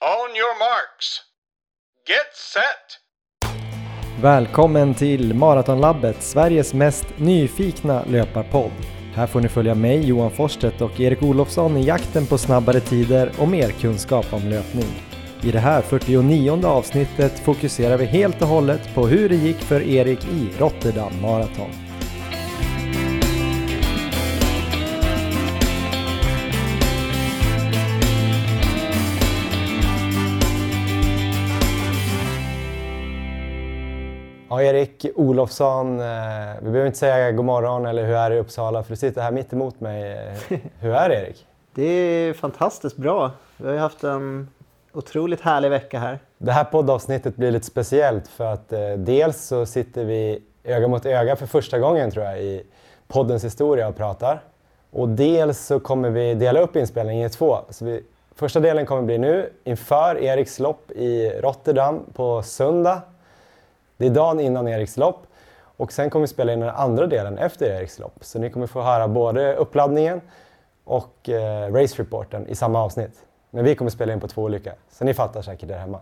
On your marks. Get set! Välkommen till Maratonlabbet, Sveriges mest nyfikna löparpodd. Här får ni följa mig, Johan Forsstedt och Erik Olofsson i jakten på snabbare tider och mer kunskap om löpning. I det här 49 avsnittet fokuserar vi helt och hållet på hur det gick för Erik i Rotterdam Marathon. Ja, Erik Olofsson, eh, vi behöver inte säga god morgon eller hur är det i Uppsala för du sitter här mitt emot mig. Eh, hur är det Erik? Det är fantastiskt bra. Vi har haft en otroligt härlig vecka här. Det här poddavsnittet blir lite speciellt för att eh, dels så sitter vi öga mot öga för första gången tror jag i poddens historia och pratar. Och dels så kommer vi dela upp inspelningen i två. Så vi, första delen kommer bli nu inför Eriks lopp i Rotterdam på söndag det är dagen innan Eriks lopp och sen kommer vi spela in den andra delen efter Eriks lopp. Så ni kommer få höra både uppladdningen och eh, race reporten i samma avsnitt. Men vi kommer spela in på två olika, så ni fattar säkert där hemma.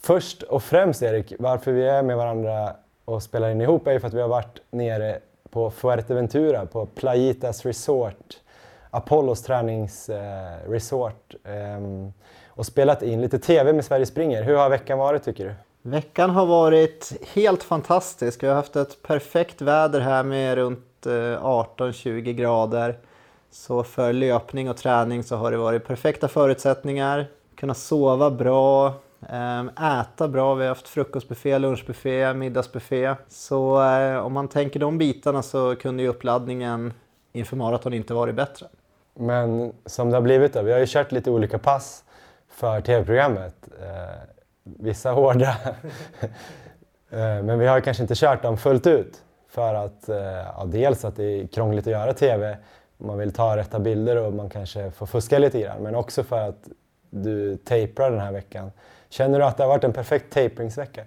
Först och främst Erik, varför vi är med varandra och spelar in ihop är ju för att vi har varit nere på Fuerteventura, på Playitas Resort, Apollos träningsresort eh, eh, och spelat in lite TV med Sverige Springer. Hur har veckan varit tycker du? Veckan har varit helt fantastisk. Vi har haft ett perfekt väder här med runt eh, 18-20 grader. Så för löpning och träning så har det varit perfekta förutsättningar. Kunna sova bra, ehm, äta bra. Vi har haft frukostbuffé, lunchbuffé, middagsbuffé. Så eh, om man tänker de bitarna så kunde ju uppladdningen inför maraton inte varit bättre. Men som det har blivit då, vi har ju kört lite olika pass för tv-programmet. Eh, Vissa hårda. Eh, men vi har kanske inte kört dem fullt ut. För att eh, ja, dels att det är krångligt att göra TV, man vill ta rätta bilder och man kanske får fuska lite grann. Men också för att du tejpar den här veckan. Känner du att det har varit en perfekt tejpringsvecka?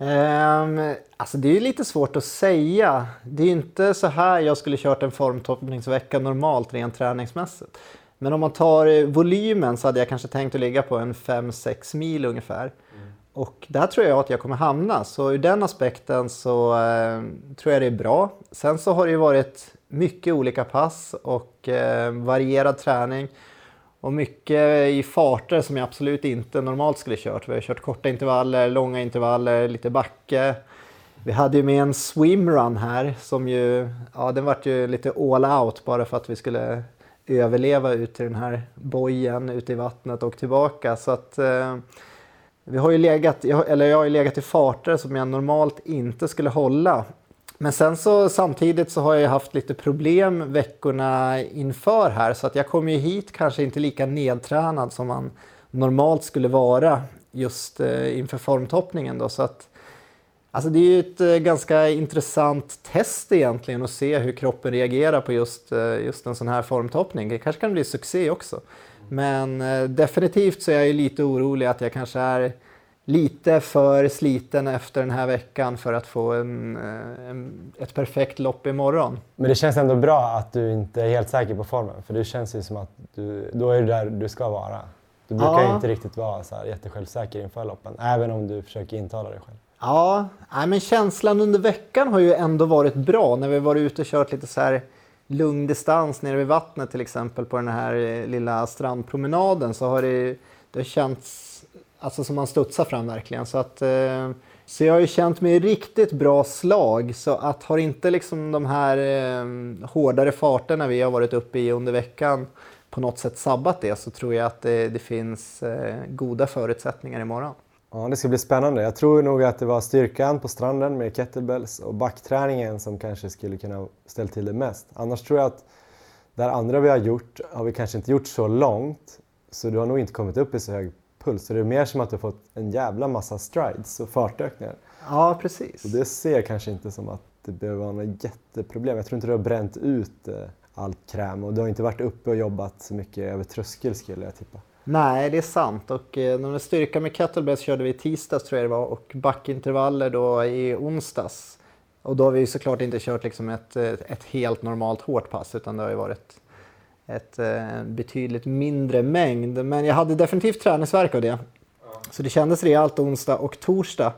Um, ehm, alltså det är lite svårt att säga. Det är inte så här jag skulle kört en formtoppningsvecka normalt rent träningsmässigt. Men om man tar eh, volymen så hade jag kanske tänkt att ligga på en 5-6 mil ungefär. Och där tror jag att jag kommer hamna. Så ur den aspekten så eh, tror jag det är bra. Sen så har det ju varit mycket olika pass och eh, varierad träning. Och mycket i farter som jag absolut inte normalt skulle kört. Vi har kört korta intervaller, långa intervaller, lite backe. Vi hade ju med en swimrun här som ju, ja den vart ju lite all out bara för att vi skulle överleva ut till den här bojen ute i vattnet och tillbaka. Så att eh, vi har ju legat, eller jag har ju legat i farter som jag normalt inte skulle hålla. Men sen så samtidigt så har jag haft lite problem veckorna inför här så att jag kommer ju hit kanske inte lika nedtränad som man normalt skulle vara just eh, inför formtoppningen då. Så att, alltså det är ju ett eh, ganska intressant test egentligen att se hur kroppen reagerar på just, eh, just en sån här formtoppning. Det kanske kan bli succé också. Men eh, definitivt så är jag lite orolig att jag kanske är lite för sliten efter den här veckan för att få en, eh, en, ett perfekt lopp imorgon. Men det känns ändå bra att du inte är helt säker på formen. För det känns ju som att du, då är du där du ska vara. Du brukar ja. inte riktigt vara så här jättesjälvsäker inför loppen, även om du försöker intala dig själv. Ja, men känslan under veckan har ju ändå varit bra när vi varit ute och kört lite så här lugn distans nere vid vattnet till exempel på den här eh, lilla strandpromenaden så har det, det har känts alltså som man studsar fram verkligen. Så, att, eh, så jag har ju känt mig i riktigt bra slag så att har inte liksom de här eh, hårdare farterna vi har varit uppe i under veckan på något sätt sabbat det så tror jag att det, det finns eh, goda förutsättningar imorgon. Ja, det ska bli spännande. Jag tror nog att det var styrkan på stranden med kettlebells och backträningen som kanske skulle kunna ställa till det mest. Annars tror jag att det andra vi har gjort har vi kanske inte gjort så långt. Så du har nog inte kommit upp i så hög puls. Så det är mer som att du har fått en jävla massa strides och fartökningar. Ja, precis. Och det ser kanske inte som att det behöver vara något jätteproblem. Jag tror inte du har bränt ut eh, allt kräm och du har inte varit uppe och jobbat så mycket över tröskel skulle jag tippa. Nej, det är sant. Och eh, styrka med kettlebells körde vi i tisdags tror jag det var och backintervaller då i onsdags. Och då har vi såklart inte kört liksom ett, eh, ett helt normalt hårt pass utan det har ju varit ett eh, betydligt mindre mängd. Men jag hade definitivt träningsverk av det. Så det kändes rejält onsdag och torsdag.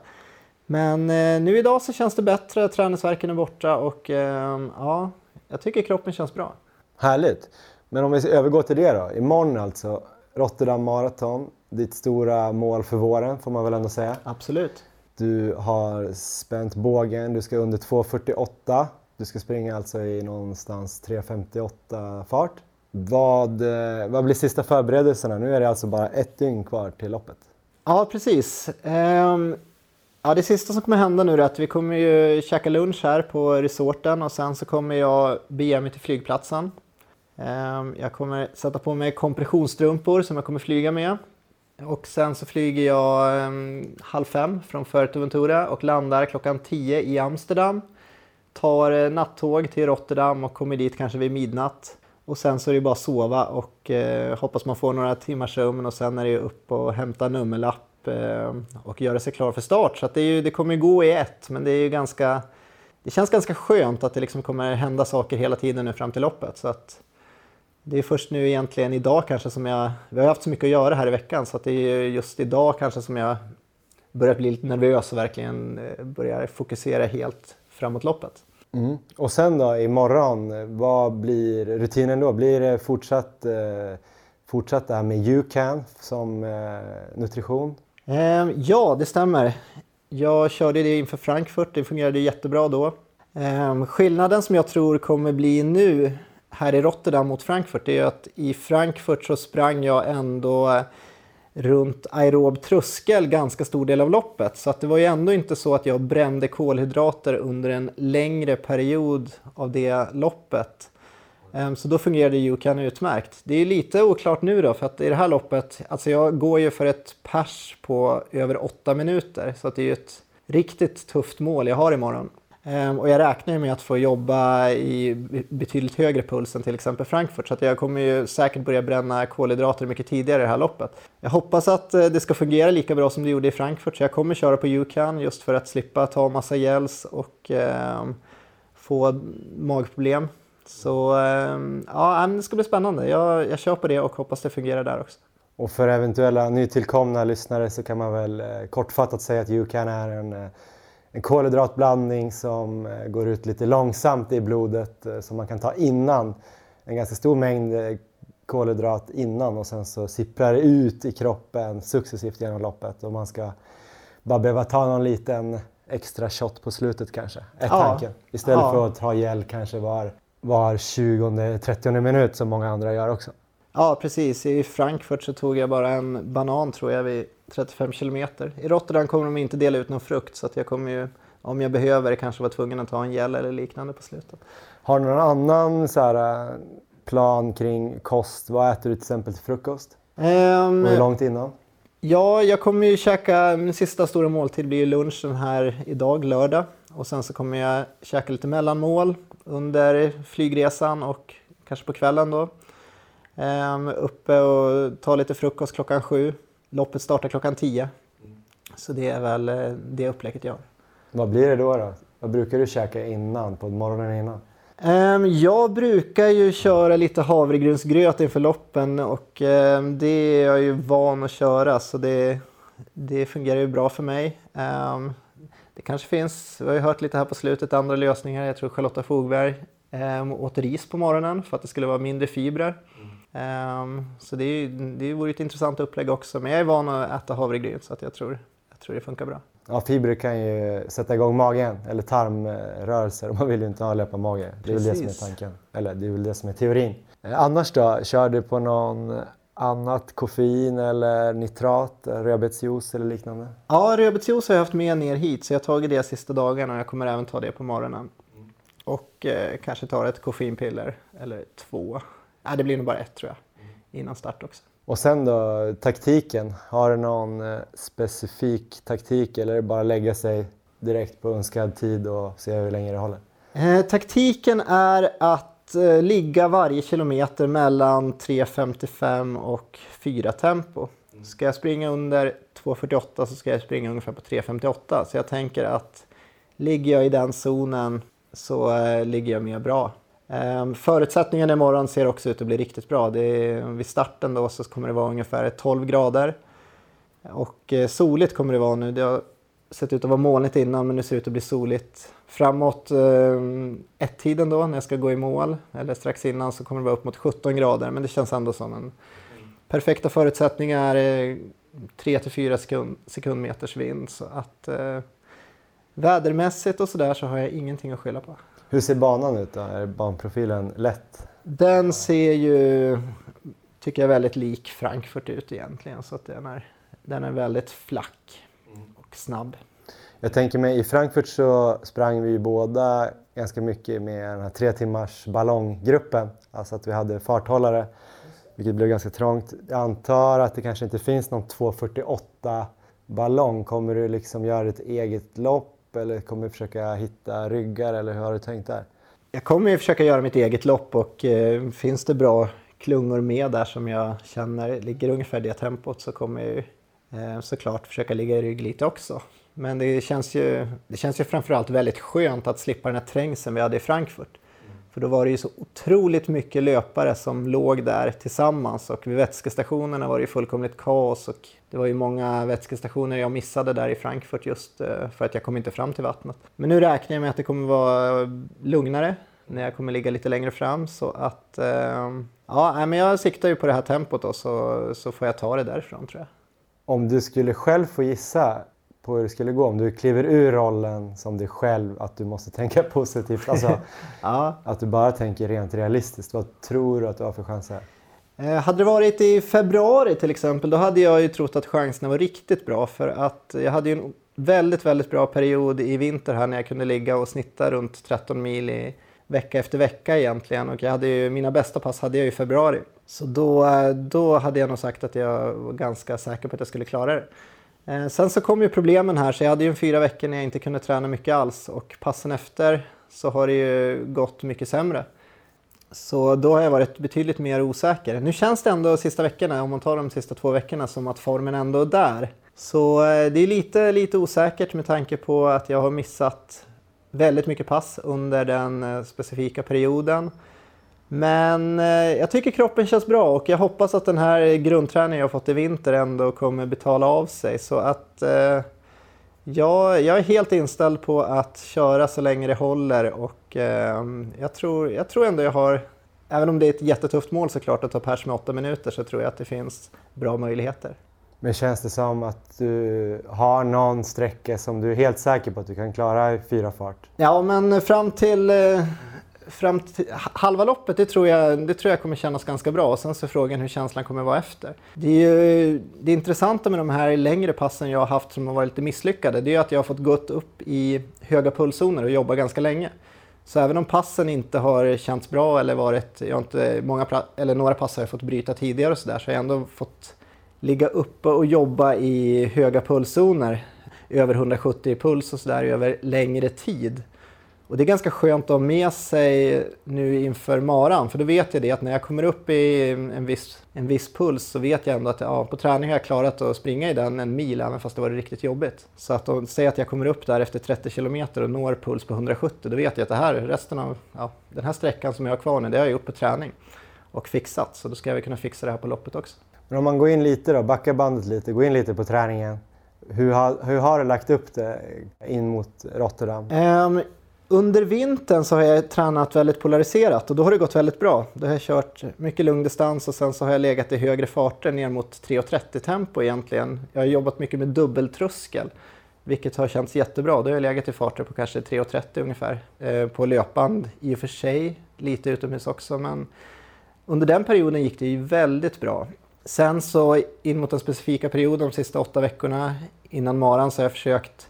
Men eh, nu idag så känns det bättre, träningsverken är borta och eh, ja, jag tycker kroppen känns bra. Härligt. Men om vi övergår till det då. Imorgon alltså, Rotterdam Marathon. Ditt stora mål för våren får man väl ändå säga. Absolut. Du har spänt bågen, du ska under 2.48. Du ska springa alltså i någonstans 3.58 fart. Vad, eh, vad blir sista förberedelserna? Nu är det alltså bara ett dygn kvar till loppet. Ja, precis. Ehm, ja, det sista som kommer hända nu är att vi kommer ju käka lunch här på resorten och sen så kommer jag bege mig till flygplatsen. Ehm, jag kommer sätta på mig kompressionsstrumpor som jag kommer flyga med. Och sen så flyger jag ehm, halv fem från Fuerteventura och landar klockan tio i Amsterdam. Tar eh, nattåg till Rotterdam och kommer dit kanske vid midnatt. Och sen så är det bara att sova och eh, hoppas man får några timmars sömn och sen är det upp och hämta nummerlapp eh, och göra sig klar för start. Så det, ju, det, kommer ju gå i ett men det är ju ganska det känns ganska skönt att det liksom kommer hända saker hela tiden nu fram till loppet. Så att det är först nu egentligen idag kanske som jag, vi har haft så mycket att göra här i veckan så att det är just idag kanske som jag börjar bli lite nervös och verkligen eh, börjar fokusera helt framåt loppet. Mm. Och sen då imorgon, vad blir rutinen då? Blir det fortsatt, eh, fortsatt det här med UCAN som eh, nutrition? Eh, ja, det stämmer. Jag körde det inför Frankfurt, det fungerade jättebra då. Eh, skillnaden som jag tror kommer bli nu här i Rotterdam mot Frankfurt är att i Frankfurt så sprang jag ändå runt aerob tröskel ganska stor del av loppet. Så att det var ju ändå inte så att jag brände kolhydrater under en längre period av det loppet. Ehm, så då fungerade Yukan utmärkt. Det är lite oklart nu då, för att i det här loppet, alltså jag går ju för ett pers på över åtta minuter. Så att det är ju ett riktigt tufft mål jag har imorgon. Ehm, och jag räknar med att få jobba i betydligt högre puls än till exempel Frankfurt. Så att jag kommer ju säkert börja bränna kolhydrater mycket tidigare i det här loppet. Jag hoppas att eh, det ska fungera lika bra som det gjorde i Frankfurt. Så jag kommer köra på UCAN just för att slippa ta massa gels och eh, få magproblem. Så eh, ja, det ska bli spännande. Jag, jag kör på det och hoppas det fungerar där också. Och för eventuella nytillkomna lyssnare så kan man väl eh, kortfattat säga att UCAN är en eh, en kolhydratblandning som eh, går ut lite långsamt i blodet eh, som man kan ta innan. En ganska stor mängd eh, kolhydrat innan och sen så sipprar det ut i kroppen successivt genom loppet och man ska bara behöva ta någon liten extra shot på slutet kanske, är ja. tanken. Istället ja. för att ta gel kanske var, var 20-30 minut som många andra gör också. Ja, precis. I Frankfurt så tog jag bara en banan tror jag vid 35 kilometer. I Rotterdam kommer de inte dela ut någon frukt så att jag kommer ju, om jag behöver, kanske vara tvungen att ta en gel eller liknande på slutet. Har du någon annan så här, plan kring kost? Vad äter du till exempel till frukost? Um, och hur långt innan? Ja, jag kommer ju käka, min sista stora måltid blir lunchen här idag, lördag. Och sen så kommer jag käka lite mellanmål under flygresan och kanske på kvällen då. Um, uppe och ta lite frukost klockan sju. Loppet startar klockan tio. Så det är väl eh, det upplägget jag har. Vad blir det då, då? Vad brukar du käka innan, på morgonen innan? Um, jag brukar ju köra lite havregrynsgröt inför loppen och um, det är jag ju van att köra så det, det fungerar ju bra för mig. Um, det kanske finns, vi har ju hört lite här på slutet, andra lösningar. Jag tror Charlotta Fogberg åt ris på morgonen för att det skulle vara mindre fibrer. Um, så det, det vore ett intressant upplägg också. Men jag är van att äta havregryn så att jag, tror, jag tror det funkar bra. Ja, fibrer kan ju sätta igång magen eller tarmrörelser. Man vill ju inte ha löparmage. Det är Precis. väl det som är tanken. Eller det är väl det som är teorin. Eh, annars då? Kör du på någon annat koffein eller nitrat, rödbetsjuice eller liknande? Ja, rödbetsjuice har jag haft med ner hit så jag har tagit det sista dagarna och jag kommer även ta det på morgonen. Och eh, kanske ta ett koffeinpiller eller två Ja, det blir nog bara ett tror jag, innan start också. Och sen då, taktiken. Har du någon eh, specifik taktik eller bara lägga sig direkt på önskad tid och se hur länge det håller? Eh, taktiken är att eh, ligga varje kilometer mellan 3.55 och 4 tempo. Ska jag springa under 2.48 så ska jag springa ungefär på 3.58. Så jag tänker att ligger jag i den zonen så eh, ligger jag mer bra. Ehm, förutsättningarna imorgon ser också ut att bli riktigt bra. Det är, vid starten då så kommer det vara ungefär 12 grader. Och eh, soligt kommer det vara nu. Det har sett ut att vara molnigt innan men nu ser det ut att bli soligt. Framåt eh, ett-tiden då när jag ska gå i mål eller strax innan så kommer det vara upp mot 17 grader men det känns ändå som en perfekta förutsättningar. Eh, 3-4 sekund, sekundmeters vind så att eh, vädermässigt och sådär så har jag ingenting att skylla på. Hur ser banan ut då? Är banprofilen lätt? Den ser ju, tycker jag, väldigt lik Frankfurt ut egentligen. Så att den, är, den är väldigt flack och snabb. Jag tänker mig i Frankfurt så sprang vi ju båda ganska mycket med den här tre timmars ballonggruppen. Alltså att vi hade farthållare, vilket blev ganska trångt. Jag antar att det kanske inte finns någon 2.48 ballong. Kommer du liksom göra ett eget lopp eller kommer du försöka hitta ryggar eller hur har du tänkt där? Jag kommer ju försöka göra mitt eget lopp och eh, finns det bra klungor med där som jag känner ligger ungefär det tempot så kommer jag ju eh, såklart försöka ligga i rygg lite också. Men det känns, ju, det känns ju framförallt väldigt skönt att slippa den här trängseln vi hade i Frankfurt. För då var det ju så otroligt mycket löpare som låg där tillsammans och vid vätskestationerna var det ju fullkomligt kaos och det var ju många vätskestationer jag missade där i Frankfurt just eh, för att jag kom inte fram till vattnet. Men nu räknar jag med att det kommer vara lugnare när jag kommer ligga lite längre fram så att eh, ja, men jag siktar ju på det här tempot då så, så får jag ta det därifrån tror jag. Om du skulle själv få gissa på hur det skulle gå, om du kliver ur rollen som dig själv, att du måste tänka positivt, alltså ja. att du bara tänker rent realistiskt. Vad tror du att du har för chanser? Eh, hade det varit i februari till exempel, då hade jag ju trott att chanserna var riktigt bra för att jag hade ju en väldigt, väldigt bra period i vinter här när jag kunde ligga och snitta runt 13 mil i vecka efter vecka egentligen och jag hade ju, mina bästa pass hade jag i februari. Så då, då hade jag nog sagt att jag var ganska säker på att jag skulle klara det. Eh, sen så kom ju problemen här så jag hade ju en fyra veckor när jag inte kunde träna mycket alls och passen efter så har det ju gått mycket sämre. Så då har jag varit betydligt mer osäker. Nu känns det ändå sista veckorna, om man tar de sista två veckorna, som att formen ändå är där. Så eh, det är lite, lite osäkert med tanke på att jag har missat väldigt mycket pass under den eh, specifika perioden. Men eh, jag tycker kroppen känns bra och jag hoppas att den här grundträningen jag fått i vinter ändå kommer betala av sig. Så att eh, jag, jag är helt inställd på att köra så länge det håller och eh, jag, tror, jag tror ändå jag har, även om det är ett jättetufft mål såklart att ta pers med åtta minuter så tror jag att det finns bra möjligheter. Men känns det som att du har någon sträcka som du är helt säker på att du kan klara i fyra fart? Ja, men fram till eh, fram till halva loppet, det tror, jag, det tror jag kommer kännas ganska bra. Och sen så är frågan hur känslan kommer vara efter. Det, är ju, det intressanta med de här längre passen jag har haft som har varit lite misslyckade, det är att jag har fått gått upp i höga pulszoner och jobba ganska länge. Så även om passen inte har känts bra eller varit, jag har inte, många, eller några pass har jag fått bryta tidigare och sådär, så har jag ändå fått ligga uppe och jobba i höga pulszoner, över 170 i puls och sådär över längre tid. Och det är ganska skönt att ha med sig nu inför maran, för då vet jag det att när jag kommer upp i en viss, en viss puls så vet jag ändå att ja, på träning har jag klarat att springa i den en mil även fast det var riktigt jobbigt. Så att om, säg att jag kommer upp där efter 30 kilometer och når puls på 170, då vet jag att det här, resten av ja, den här sträckan som jag har kvar nu, det har jag gjort på träning och fixat. Så då ska jag kunna fixa det här på loppet också. Men om man går in lite då, backar bandet lite, går in lite på träningen. Hur har, hur har du lagt upp det in mot Rotterdam? Um, under vintern så har jag tränat väldigt polariserat och då har det gått väldigt bra. Då har jag kört mycket lugn distans och sen så har jag legat i högre farter ner mot 3.30 tempo egentligen. Jag har jobbat mycket med dubbeltröskel vilket har känts jättebra. Då har jag legat i farter på kanske 3.30 ungefär eh, på löpband i och för sig, lite utomhus också men under den perioden gick det ju väldigt bra. Sen så in mot den specifika perioden de sista åtta veckorna innan maran så har jag försökt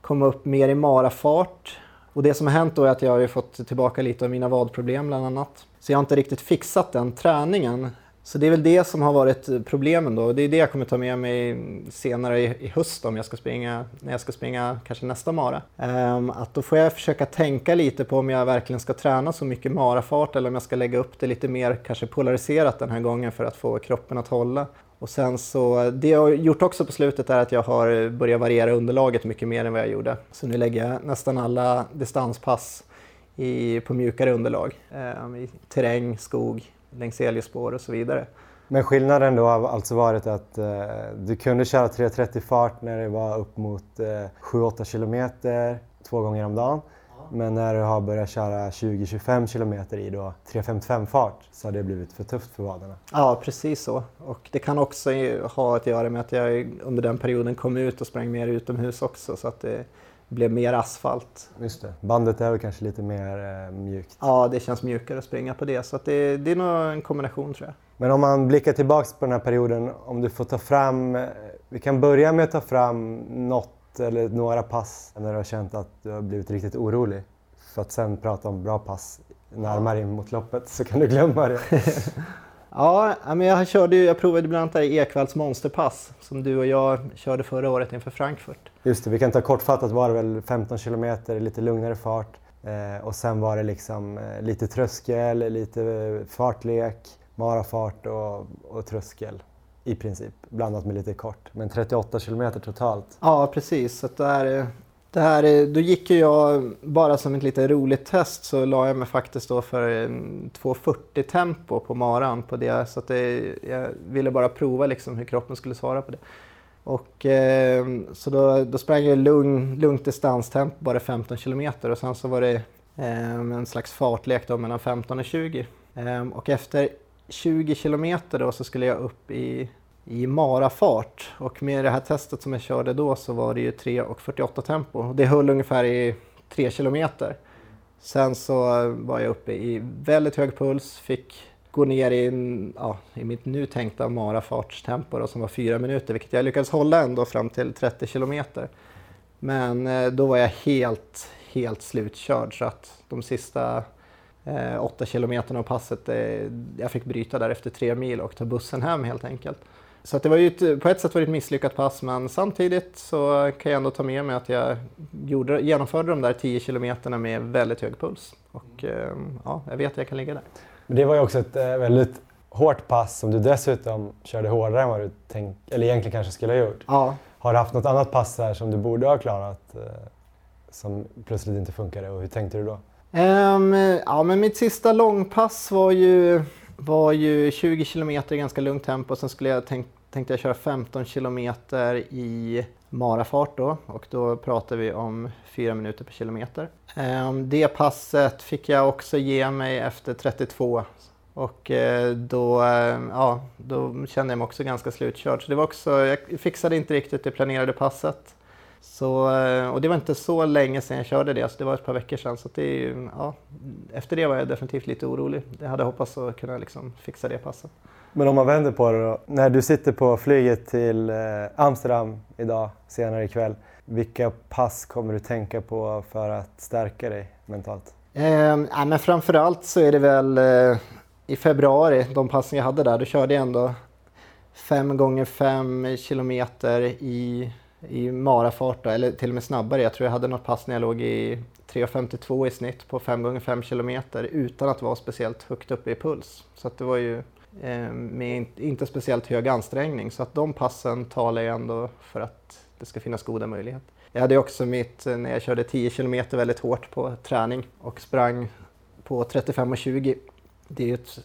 komma upp mer i marafart och det som har hänt då är att jag har fått tillbaka lite av mina vadproblem bland annat. Så jag har inte riktigt fixat den träningen. Så det är väl det som har varit problemen då. Det är det jag kommer ta med mig senare i, höst om jag ska springa, när jag ska springa kanske nästa mara. Ehm, att då får jag försöka tänka lite på om jag verkligen ska träna så mycket marafart eller om jag ska lägga upp det lite mer kanske polariserat den här gången för att få kroppen att hålla. Och sen så, det jag har gjort också på slutet är att jag har börjat variera underlaget mycket mer än vad jag gjorde. Så nu lägger jag nästan alla distanspass i, på mjukare underlag. Eh, I terräng, skog, längs elljusspår och så vidare. Men skillnaden då har alltså varit att eh, du kunde köra 3.30 fart när det var upp mot eh, 7-8 kilometer två gånger om dagen. Men när du har börjat köra 20-25 kilometer i då 3.55 fart så har det blivit för tufft för vaderna. Ja, precis så. Och det kan också ha att göra med att jag under den perioden kom ut och sprang mer utomhus också så att det blev mer asfalt. Just det. Bandet är väl kanske lite mer eh, mjukt. Ja, det känns mjukare att springa på det så det, det är nog en kombination tror jag. Men om man blickar tillbaks på den här perioden, om du får ta fram, eh, vi kan börja med att ta fram något eller några pass när du har känt att du har blivit riktigt orolig. För att sen prata om bra pass närmare in mot loppet så kan du glömma det. ja, men jag, körde, jag provade bland annat där Ekvalls monsterpass som du och jag körde förra året inför Frankfurt. Just det, vi kan ta kortfattat var det väl 15 kilometer, lite lugnare fart. Eh, och sen var det liksom eh, lite tröskel, lite fartlek, marafart och, och tröskel i princip, blandat med lite kort. Men 38 kilometer totalt. Ja, precis. Så där, det här, då gick ju jag, bara som ett lite roligt test, så la jag mig faktiskt då för 2.40 tempo på maran på det. Så att det, jag ville bara prova liksom hur kroppen skulle svara på det. Och, eh, så då, då sprang jag lugn, lugnt distanstempo, bara 15 kilometer och sen så var det eh, en slags fartlek då mellan 15 och 20. Eh, och efter 20 kilometer då så skulle jag upp i, i marafart och med det här testet som jag körde då så var det ju 3.48 tempo. Det höll ungefär i 3 kilometer. Sen så var jag uppe i väldigt hög puls, fick gå ner i, ja, i mitt nu tänkta marafartstempo då, som var 4 minuter, vilket jag lyckades hålla ändå fram till 30 kilometer. Men eh, då var jag helt, helt slutkörd så att de sista eh, åtta kilometerna av passet. Eh, jag fick bryta där efter tre mil och ta bussen hem helt enkelt. Så det var ju ett, på ett sätt var det ett misslyckat pass men samtidigt så kan jag ändå ta med mig att jag gjorde, genomförde de där 10 kilometerna med väldigt hög puls. Och eh, ja, jag vet att jag kan ligga där. Men det var ju också ett eh, väldigt hårt pass som du dessutom körde hårdare än vad du tänk, eller egentligen kanske skulle ha gjort. Ja. Har du haft något annat pass där som du borde ha klarat som plötsligt inte funkade och hur tänkte du då? Um, ja, men mitt sista långpass var ju, var ju 20 kilometer i ganska lugnt tempo. Sen skulle jag tänk, tänkte jag köra 15 kilometer i marafart då och då pratar vi om 4 minuter per kilometer. Um, det passet fick jag också ge mig efter 32 och eh, då, eh, ja, då kände jag mig också ganska slutkörd. Så det var också, jag fixade inte riktigt det planerade passet. Så, eh, och det var inte så länge sedan jag körde det, alltså det var ett par veckor sedan. Så det ja, efter det var jag definitivt lite orolig. Jag hade hoppats att kunna liksom fixa det passet. Men om man vänder på det då. När du sitter på flyget till eh, Amsterdam idag, senare ikväll. Vilka pass kommer du tänka på för att stärka dig mentalt? Eh, men framförallt så är det väl eh, i februari, de passen jag hade där, då körde jag ändå 5 gånger 5 kilometer i i marafart då, eller till och med snabbare. Jag tror jag hade något pass när jag låg i 3.52 i snitt på 5 gånger 5 kilometer utan att vara speciellt högt uppe i puls. Så att det var ju eh, med inte speciellt hög ansträngning. Så att de passen talar ju ändå för att det ska finnas goda möjligheter. Jag hade också mitt, eh, när jag körde 10 kilometer väldigt hårt på träning och sprang på 35.20 det är ju ett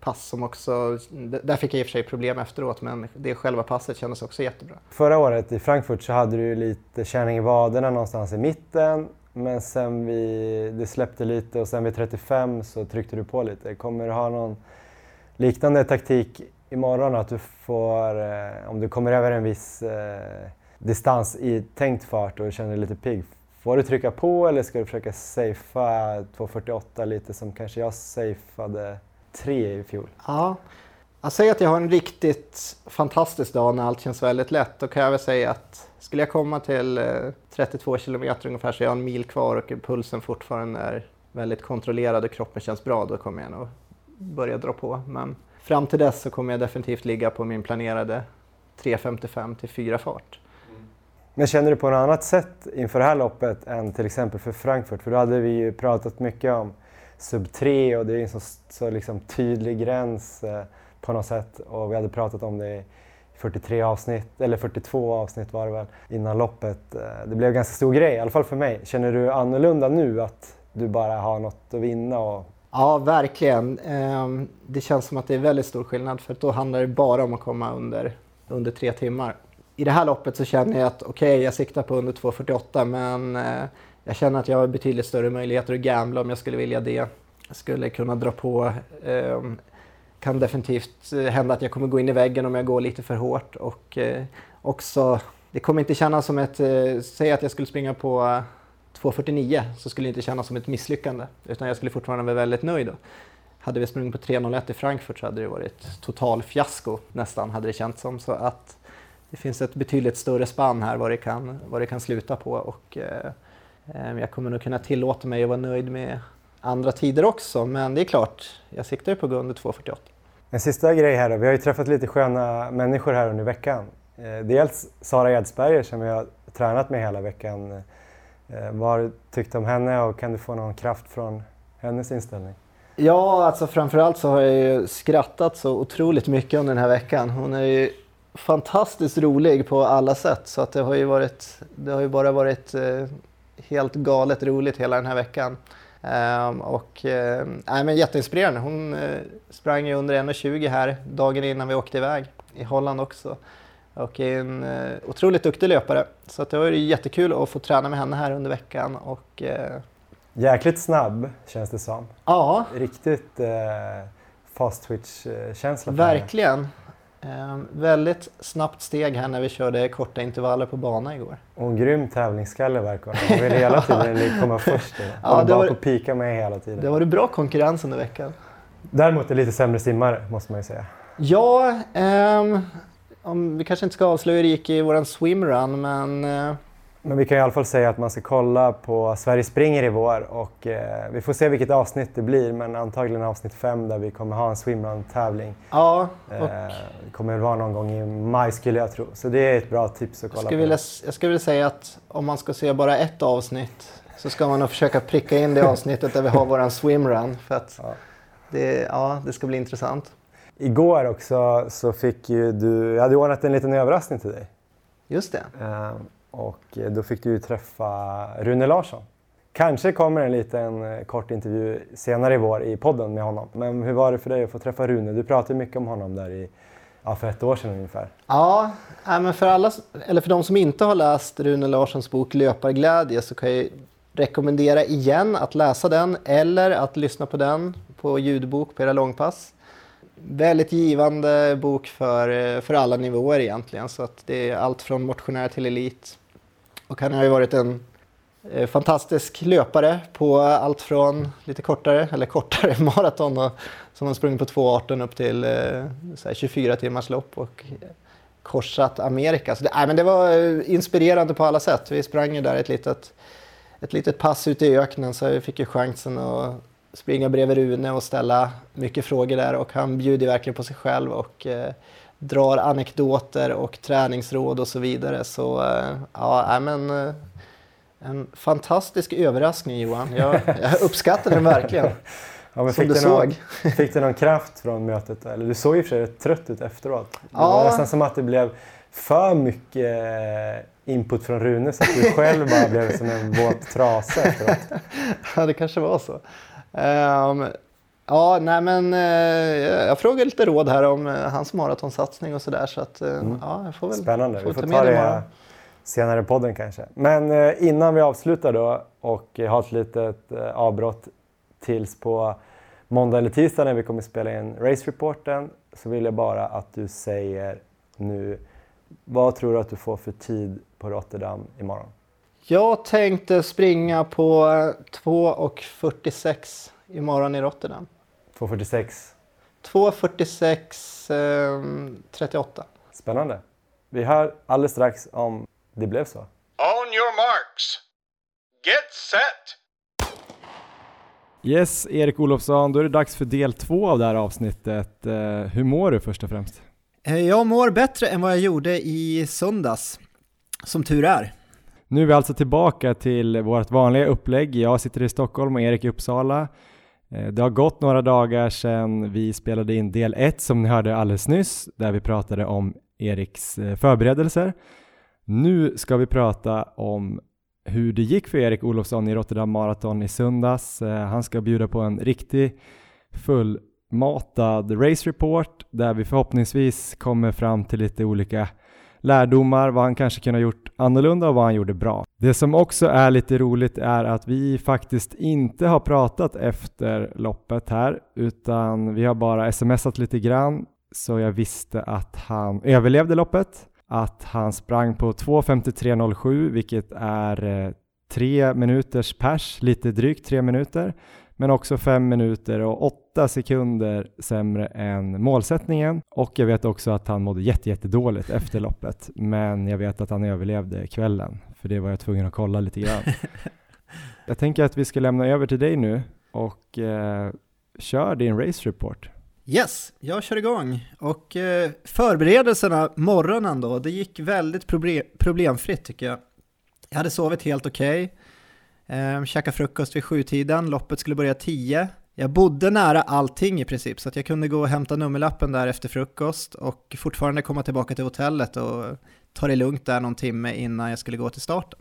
pass som också, där fick jag i och för sig problem efteråt, men det själva passet kändes också jättebra. Förra året i Frankfurt så hade du lite känning i vaderna någonstans i mitten, men sen vi, det släppte lite och sen vid 35 så tryckte du på lite. Kommer du ha någon liknande taktik imorgon? Att du får, eh, om du kommer över en viss eh, distans i tänkt fart och känner dig lite pigg, Får du trycka på eller ska du försöka safea 2.48 lite som kanske jag safeade 3 i fjol? Ja, jag säger att jag har en riktigt fantastisk dag när allt känns väldigt lätt. Då kan jag väl säga att skulle jag komma till eh, 32 kilometer ungefär så jag har en mil kvar och pulsen fortfarande är väldigt kontrollerad och kroppen känns bra, då kommer jag nog börja dra på. Men fram till dess så kommer jag definitivt ligga på min planerade 3.55 till 4 fart. Men känner du på något annat sätt inför det här loppet än till exempel för Frankfurt? För då hade vi ju pratat mycket om sub 3 och det är en så, så liksom tydlig gräns eh, på något sätt. Och vi hade pratat om det i 43 avsnitt, eller 42 avsnitt var det väl, innan loppet. Eh, det blev en ganska stor grej, i alla fall för mig. Känner du annorlunda nu att du bara har något att vinna och Ja, verkligen. Eh, det känns som att det är väldigt stor skillnad för då handlar det bara om att komma under, under tre timmar. I det här loppet så känner jag att okej, okay, jag siktar på under 2.48 men eh, jag känner att jag har betydligt större möjligheter att gambla om jag skulle vilja det. Jag skulle kunna dra på. Eh, kan definitivt eh, hända att jag kommer gå in i väggen om jag går lite för hårt och eh, också det kommer inte kännas som ett, eh, säg att jag skulle springa på 2.49 så skulle det inte kännas som ett misslyckande utan jag skulle fortfarande vara väldigt nöjd. Då. Hade vi sprungit på 3.01 i Frankfurt så hade det varit total fiasko nästan hade det känts som. Så att det finns ett betydligt större spann här vad det kan, vad det kan sluta på och eh, eh jag kommer nog kunna tillåta mig att vara nöjd med andra tider också men det är klart, jag siktar på att gå under 2.48. En sista grej här då. Vi har ju träffat lite sköna människor här under veckan. Eh, dels Sara Edsberger som jag har tränat med hela veckan. Eh, vad har du tyckt om henne och kan du få någon kraft från hennes inställning? Ja, alltså framförallt så har jag ju skrattat så otroligt mycket under den här veckan. Hon är ju fantastiskt rolig på alla sätt så att det har ju, varit, det har ju bara varit eh, helt galet roligt hela den här veckan. Um, och uh, men jätteinspirerande. Hon uh, sprang ju under 1.20 här dagen innan vi åkte iväg i Holland också. Och är en otroligt duktig löpare. Så att det var ju jättekul att få träna med henne här under veckan. Och, Jäkligt snabb känns det som. Ja. Riktigt fast twitch-känsla. Verkligen. Um, väldigt snabbt steg här när vi körde korta intervaller på bana igår. Och en grym tävlingsskalle verkar hon ha. vill hela tiden komma först. Ja, det var på pika med hela tiden. Det var det bra konkurrens under veckan. Däremot är lite sämre simmare måste man ju säga. Ja, um, om, vi kanske inte ska avslöja hur det gick i våran swimrun men uh, men vi kan i alla fall säga att man ska kolla på Sverige springer i vår och eh, vi får se vilket avsnitt det blir men antagligen avsnitt fem där vi kommer ha en swimrun-tävling. Ja, och... eh, det kommer vara någon gång i maj skulle jag tro. Så det är ett bra tips att kolla jag på. Vilja, jag skulle vilja säga att om man ska se bara ett avsnitt så ska man nog försöka pricka in det avsnittet där vi har våran swimrun för att ja. Det, ja, det ska bli intressant. Igår också så fick ju du, jag hade ordnat en liten överraskning till dig. Just det. Eh, och eh, då fick du ju träffa Rune Larsson. Kanske kommer en liten eh, kort intervju senare i vår i podden med honom. Men hur var det för dig att få träffa Rune? Du pratade mycket om honom där i, ja, för ett år sedan ungefär. Ja, men för, alla, eller för de som inte har läst Rune Larssons bok Löparglädje så kan jag rekommendera igen att läsa den eller att lyssna på den på ljudbok på era långpass. Väldigt givande bok för, eh, för alla nivåer egentligen. Så att det är allt från motionär till elit. Och han har ju varit en eh, fantastisk löpare på allt från lite kortare, eller kortare maraton då, som har sprungit på 2.18 upp till eh, 24 timmars lopp och korsat Amerika. Så det, nej, men det var eh, inspirerande på alla sätt. Vi sprang ju där ett litet, ett litet pass ute i öknen så vi fick ju chansen att springa bredvid Rune och ställa mycket frågor där och han bjuder verkligen på sig själv och eh, drar anekdoter och träningsråd och så vidare. Så eh, ja, men eh, en fantastisk överraskning Johan. Jag, jag uppskattar den verkligen. Ja, men Som fick, du någon, såg. fick du någon kraft från mötet? Eller du såg och för sig rätt trött ut efteråt. Det ja. var nästan som att det blev för mycket eh, input från Rune så att du själv bara blev som en våt trasa efteråt. Ja, det kanske var så. Um, Ja, nej men eh, jag frågar lite råd här om eh, hans maratonsatsning och sådär. Så att, eh, mm. ja, jag får väl, Spännande, vi får ta det, det senare i podden kanske. Men innan vi avslutar då och har ett litet avbrott tills på måndag eller tisdag när vi kommer spela in Race Reporten så vill jag bara att du säger nu vad tror du att du får för tid på Rotterdam imorgon? Jag tänkte springa på 2.46 imorgon i Rotterdam. 2.46. 2.46 eh, 38. Spännande. Vi hör alldeles strax om det blev så. On your marks. Get set! Yes, Erik Olofsson, då är det dags för del två av det här avsnittet. Eh, hur mår du först och främst? Eh, jag mår bättre än vad jag gjorde i söndags, som tur är. Nu är vi alltså tillbaka till vårt vanliga upplägg. Jag sitter i Stockholm och Erik i Uppsala. Eh, det har gått några dagar sedan vi spelade in del 1 som ni hörde alldeles nyss, där vi pratade om Eriks eh, förberedelser. Nu ska vi prata om hur det gick för Erik Olofsson i Rotterdam Marathon i söndags. Eh, han ska bjuda på en riktig fullmatad race report där vi förhoppningsvis kommer fram till lite olika lärdomar, vad han kanske kunde ha gjort annorlunda och vad han gjorde bra. Det som också är lite roligt är att vi faktiskt inte har pratat efter loppet här, utan vi har bara smsat lite grann så jag visste att han överlevde loppet, att han sprang på 2.53.07 vilket är eh, tre minuters pers, lite drygt tre minuter men också fem minuter och åtta sekunder sämre än målsättningen. Och jag vet också att han mådde jättedåligt jätte efter loppet, men jag vet att han överlevde kvällen, för det var jag tvungen att kolla lite grann. jag tänker att vi ska lämna över till dig nu och eh, kör din race report. Yes, jag kör igång. Och eh, förberedelserna morgonen då, det gick väldigt problem problemfritt tycker jag. Jag hade sovit helt okej. Okay. Eh, käkade frukost vid sjutiden, loppet skulle börja tio. Jag bodde nära allting i princip, så att jag kunde gå och hämta nummerlappen där efter frukost och fortfarande komma tillbaka till hotellet och ta det lugnt där någon timme innan jag skulle gå till starten.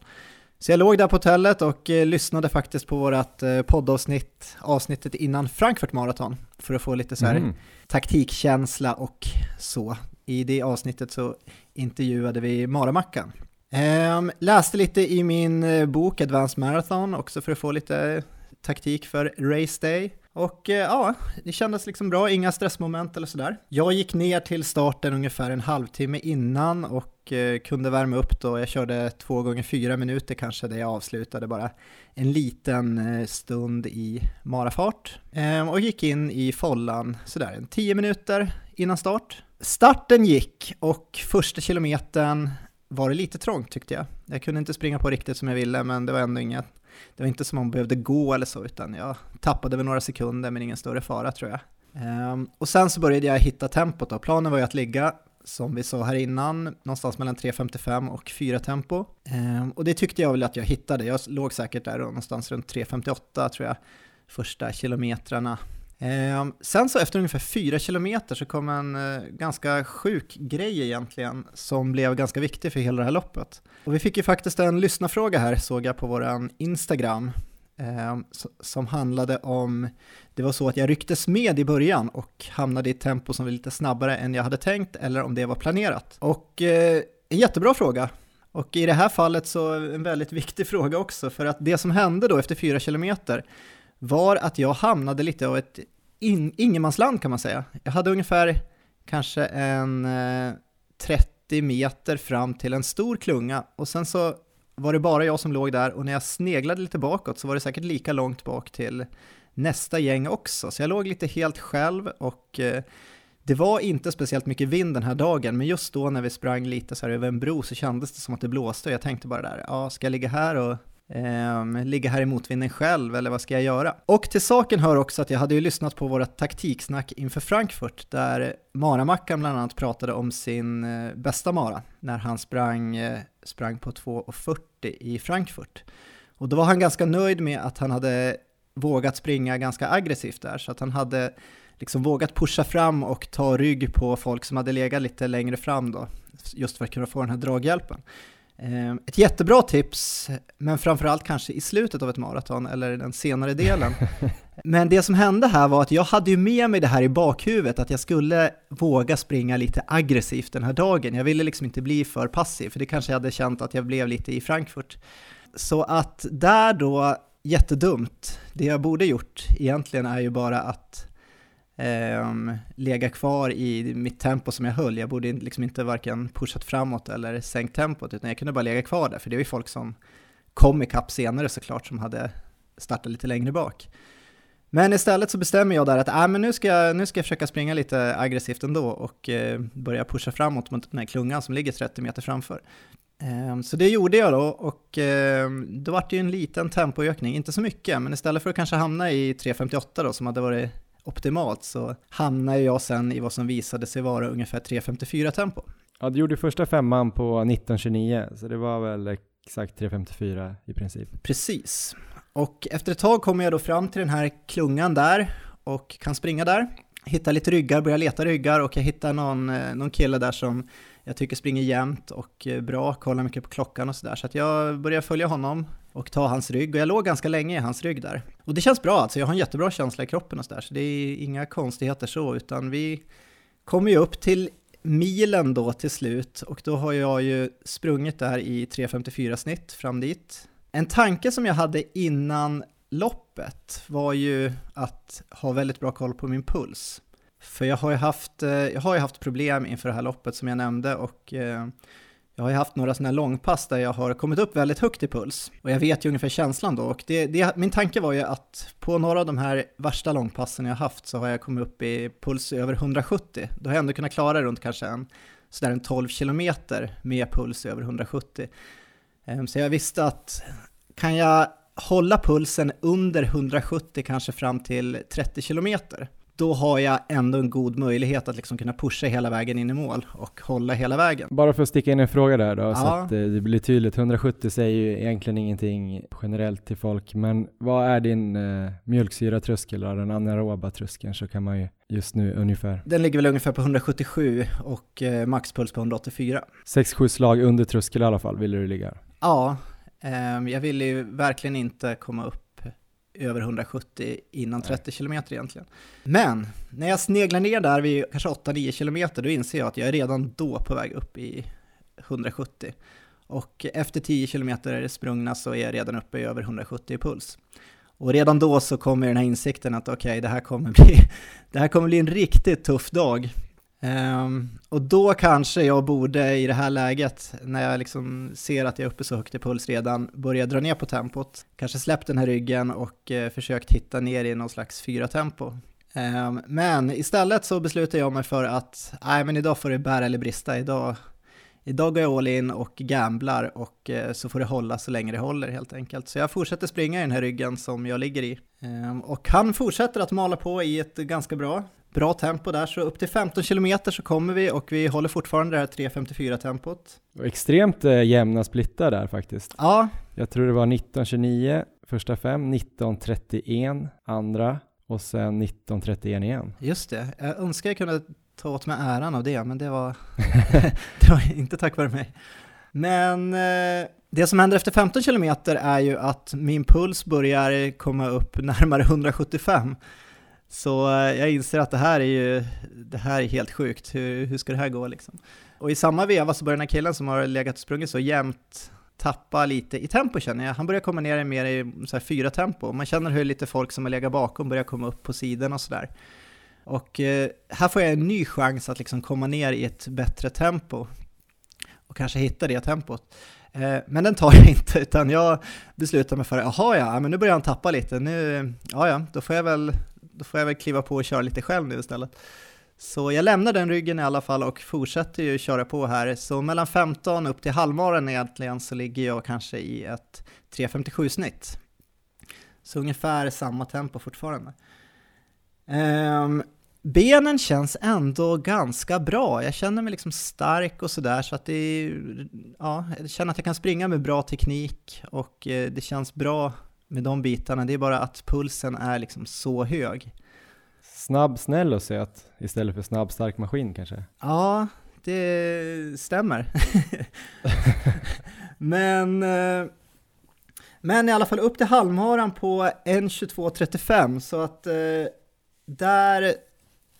Så jag låg där på hotellet och eh, lyssnade faktiskt på vårt eh, poddavsnitt, avsnittet innan Frankfurt Marathon, för att få lite så här mm. taktikkänsla och så. I det avsnittet så intervjuade vi Maramackan. Um, läste lite i min eh, bok Advanced Marathon också för att få lite taktik för Race Day. Och uh, ja, det kändes liksom bra, inga stressmoment eller sådär. Jag gick ner till starten ungefär en halvtimme innan och uh, kunde värma upp då. Jag körde två gånger fyra minuter kanske där jag avslutade bara en liten stund i marafart. Um, och gick in i follan sådär en tio minuter innan start. Starten gick och första kilometern var det lite trångt tyckte jag. Jag kunde inte springa på riktigt som jag ville, men det var ändå inget, det var inte som om man behövde gå eller så, utan jag tappade väl några sekunder, men ingen större fara tror jag. Um, och sen så började jag hitta tempot då. Planen var ju att ligga, som vi sa här innan, någonstans mellan 3.55 och 4 tempo. Um, och det tyckte jag väl att jag hittade. Jag låg säkert där någonstans runt 3.58 tror jag, första kilometrarna. Eh, sen så efter ungefär fyra kilometer så kom en eh, ganska sjuk grej egentligen som blev ganska viktig för hela det här loppet. Och vi fick ju faktiskt en lyssnarfråga här såg jag på våran Instagram eh, som handlade om, det var så att jag rycktes med i början och hamnade i ett tempo som var lite snabbare än jag hade tänkt eller om det var planerat. Och eh, en jättebra fråga. Och i det här fallet så en väldigt viktig fråga också för att det som hände då efter fyra kilometer var att jag hamnade lite av ett in, ingenmansland kan man säga. Jag hade ungefär kanske en eh, 30 meter fram till en stor klunga och sen så var det bara jag som låg där och när jag sneglade lite bakåt så var det säkert lika långt bak till nästa gäng också. Så jag låg lite helt själv och eh, det var inte speciellt mycket vind den här dagen, men just då när vi sprang lite så här över en bro så kändes det som att det blåste och jag tänkte bara där, ja, ska jag ligga här och eh, ligga här i motvinden själv eller vad ska jag göra? Och till saken hör också att jag hade ju lyssnat på våra taktiksnack inför Frankfurt där Maramackan bland annat pratade om sin eh, bästa mara när han sprang, eh, sprang på 2.40 i Frankfurt. Och då var han ganska nöjd med att han hade vågat springa ganska aggressivt där så att han hade liksom vågat pusha fram och ta rygg på folk som hade legat lite längre fram då, just för att kunna få den här draghjälpen. Ehm, ett jättebra tips, men framförallt kanske i slutet av ett maraton eller den senare delen. Men det som hände här var att jag hade ju med mig det här i bakhuvudet, att jag skulle våga springa lite aggressivt den här dagen. Jag ville liksom inte bli för passiv, för det kanske jag hade känt att jag blev lite i Frankfurt. Så att där då, jättedumt, det jag borde gjort egentligen är ju bara att eh, lega kvar i mitt tempo som jag höll. Jag borde liksom inte varken pushat framåt eller sänkt tempot, utan jag kunde bara lägga kvar där, för det var ju folk som kom ikapp senare såklart, som hade startat lite längre bak. Men istället så bestämmer jag där att äh, men nu, ska jag, nu ska jag försöka springa lite aggressivt ändå och eh, börja pusha framåt mot den här klungan som ligger 30 meter framför. Eh, så det gjorde jag då och eh, då var det ju en liten tempoökning, inte så mycket, men istället för att kanske hamna i 3.58 då som hade varit optimalt så hamnade jag sen i vad som visade sig vara ungefär 3.54 tempo. Ja, du gjorde första femman på 19.29, så det var väl exakt 3.54 i princip. Precis. Och efter ett tag kommer jag då fram till den här klungan där och kan springa där hittar lite ryggar, börjar leta ryggar och jag hittar någon, eh, någon kille där som jag tycker springer jämnt och eh, bra, kollar mycket på klockan och sådär. Så att jag börjar följa honom och ta hans rygg och jag låg ganska länge i hans rygg där. Och det känns bra alltså, jag har en jättebra känsla i kroppen och sådär så det är inga konstigheter så utan vi kommer ju upp till milen då till slut och då har jag ju sprungit där i 3.54 snitt fram dit. En tanke som jag hade innan loppet var ju att ha väldigt bra koll på min puls. För jag har ju haft, eh, jag har ju haft problem inför det här loppet som jag nämnde och eh, jag har ju haft några sådana här långpass där jag har kommit upp väldigt högt i puls. Och jag vet ju ungefär känslan då. Och det, det, min tanke var ju att på några av de här värsta långpassen jag haft så har jag kommit upp i puls över 170. Då har jag ändå kunnat klara runt kanske en, sådär en 12 kilometer med puls över 170. Ehm, så jag visste att kan jag hålla pulsen under 170 kanske fram till 30 kilometer då har jag ändå en god möjlighet att liksom kunna pusha hela vägen in i mål och hålla hela vägen. Bara för att sticka in en fråga där då, ja. så att eh, det blir tydligt. 170 säger ju egentligen ingenting generellt till folk, men vad är din eh, mjölksyratröskel och den anaeroba tröskeln så kan man ju just nu ungefär? Den ligger väl ungefär på 177 och eh, maxpuls på 184. 6-7 slag under tröskel i alla fall vill du ligga? Ja, jag vill ju verkligen inte komma upp över 170 innan 30 km egentligen. Men när jag sneglar ner där vid kanske 8-9 km då inser jag att jag är redan då på väg upp i 170. Och efter 10 km sprungna så är jag redan uppe i över 170 i puls. Och redan då så kommer den här insikten att okej, okay, det, här kommer bli, det här kommer bli en riktigt tuff dag. Um, och då kanske jag borde i det här läget, när jag liksom ser att jag är uppe så högt i puls redan, börja dra ner på tempot. Kanske släppt den här ryggen och uh, försökt hitta ner i någon slags fyra tempo. Um, ehm, men istället så beslutar jag mig för att, nej men idag får det bära eller brista, idag, idag går jag all in och gamblar och uh, så får det hålla så länge det håller helt enkelt. Så jag fortsätter springa i den här ryggen som jag ligger i. Um, och han fortsätter att mala på i ett ganska bra bra tempo där, så upp till 15 km så kommer vi och vi håller fortfarande det här 3.54 tempot. extremt eh, jämna splittar där faktiskt. Ja. Jag tror det var 19.29 första fem, 19.31 andra och sen 19.31 igen. Just det, jag önskar jag kunde ta åt mig äran av det, men det var, det var inte tack vare mig. Men eh, det som händer efter 15 km är ju att min puls börjar komma upp närmare 175 så eh, jag inser att det här är ju det här är helt sjukt, hur, hur ska det här gå liksom? Och i samma veva så börjar den här killen som har legat och sprungit så jämnt tappa lite i tempo känner jag. Han börjar komma ner mer i så här fyra tempo. Man känner hur lite folk som har legat bakom börjar komma upp på sidan och sådär. Och eh, här får jag en ny chans att liksom komma ner i ett bättre tempo och kanske hitta det tempot. Eh, men den tar jag inte, utan jag beslutar mig för, att jaha ja, men nu börjar han tappa lite, nu, ja ja, då får jag väl då får jag väl kliva på och köra lite själv nu istället. Så jag lämnar den ryggen i alla fall och fortsätter ju köra på här. Så mellan 15 upp till halvmaren egentligen så ligger jag kanske i ett 3.57 snitt. Så ungefär samma tempo fortfarande. Um, benen känns ändå ganska bra. Jag känner mig liksom stark och sådär så att det är, ja, jag känner att jag kan springa med bra teknik och eh, det känns bra med de bitarna. Det är bara att pulsen är liksom så hög. Snabb, snäll och söt istället för snabb, stark maskin kanske? Ja, det stämmer. men, eh, men i alla fall upp till halvmaran på 1.22.35 så att eh, där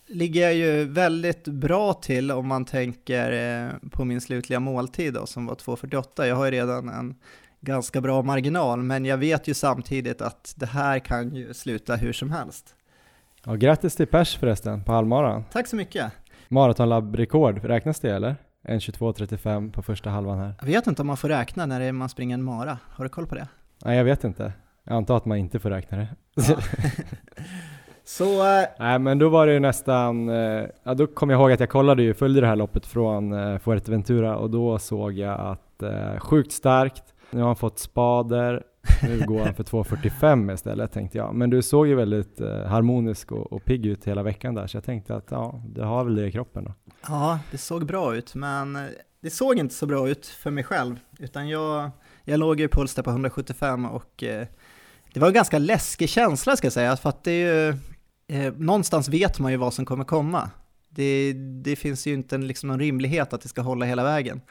ligger jag ju väldigt bra till om man tänker eh, på min slutliga måltid då, som var 2.48. Jag har ju redan en ganska bra marginal, men jag vet ju samtidigt att det här kan ju sluta hur som helst. Ja, grattis till pers förresten på halvmaran. Tack så mycket. Maratonlabbrekord, räknas det eller? 1.22.35 på första halvan här. Jag vet inte om man får räkna när man springer en mara. Har du koll på det? Nej, jag vet inte. Jag antar att man inte får räkna det. Ja. Så... Äh... Nej, men då var det ju nästan... Äh, ja, då kom jag ihåg att jag kollade ju, följde det här loppet från äh, Fuerteventura och då såg jag att sjukt starkt, nu har han fått spader, nu går han för 2.45 istället tänkte jag. Men du såg ju väldigt eh, harmonisk och, och pigg ut hela veckan där, så jag tänkte att ja, det har väl det i kroppen då. Ja, det såg bra ut, men eh, det såg inte så bra ut för mig själv, utan jag, jag låg ju i puls där på 175 och eh, det var en ganska läskig känsla ska jag säga, för att det är ju eh, någonstans vet man ju vad som kommer komma. Det, det finns ju inte en, liksom någon rimlighet att det ska hålla hela vägen.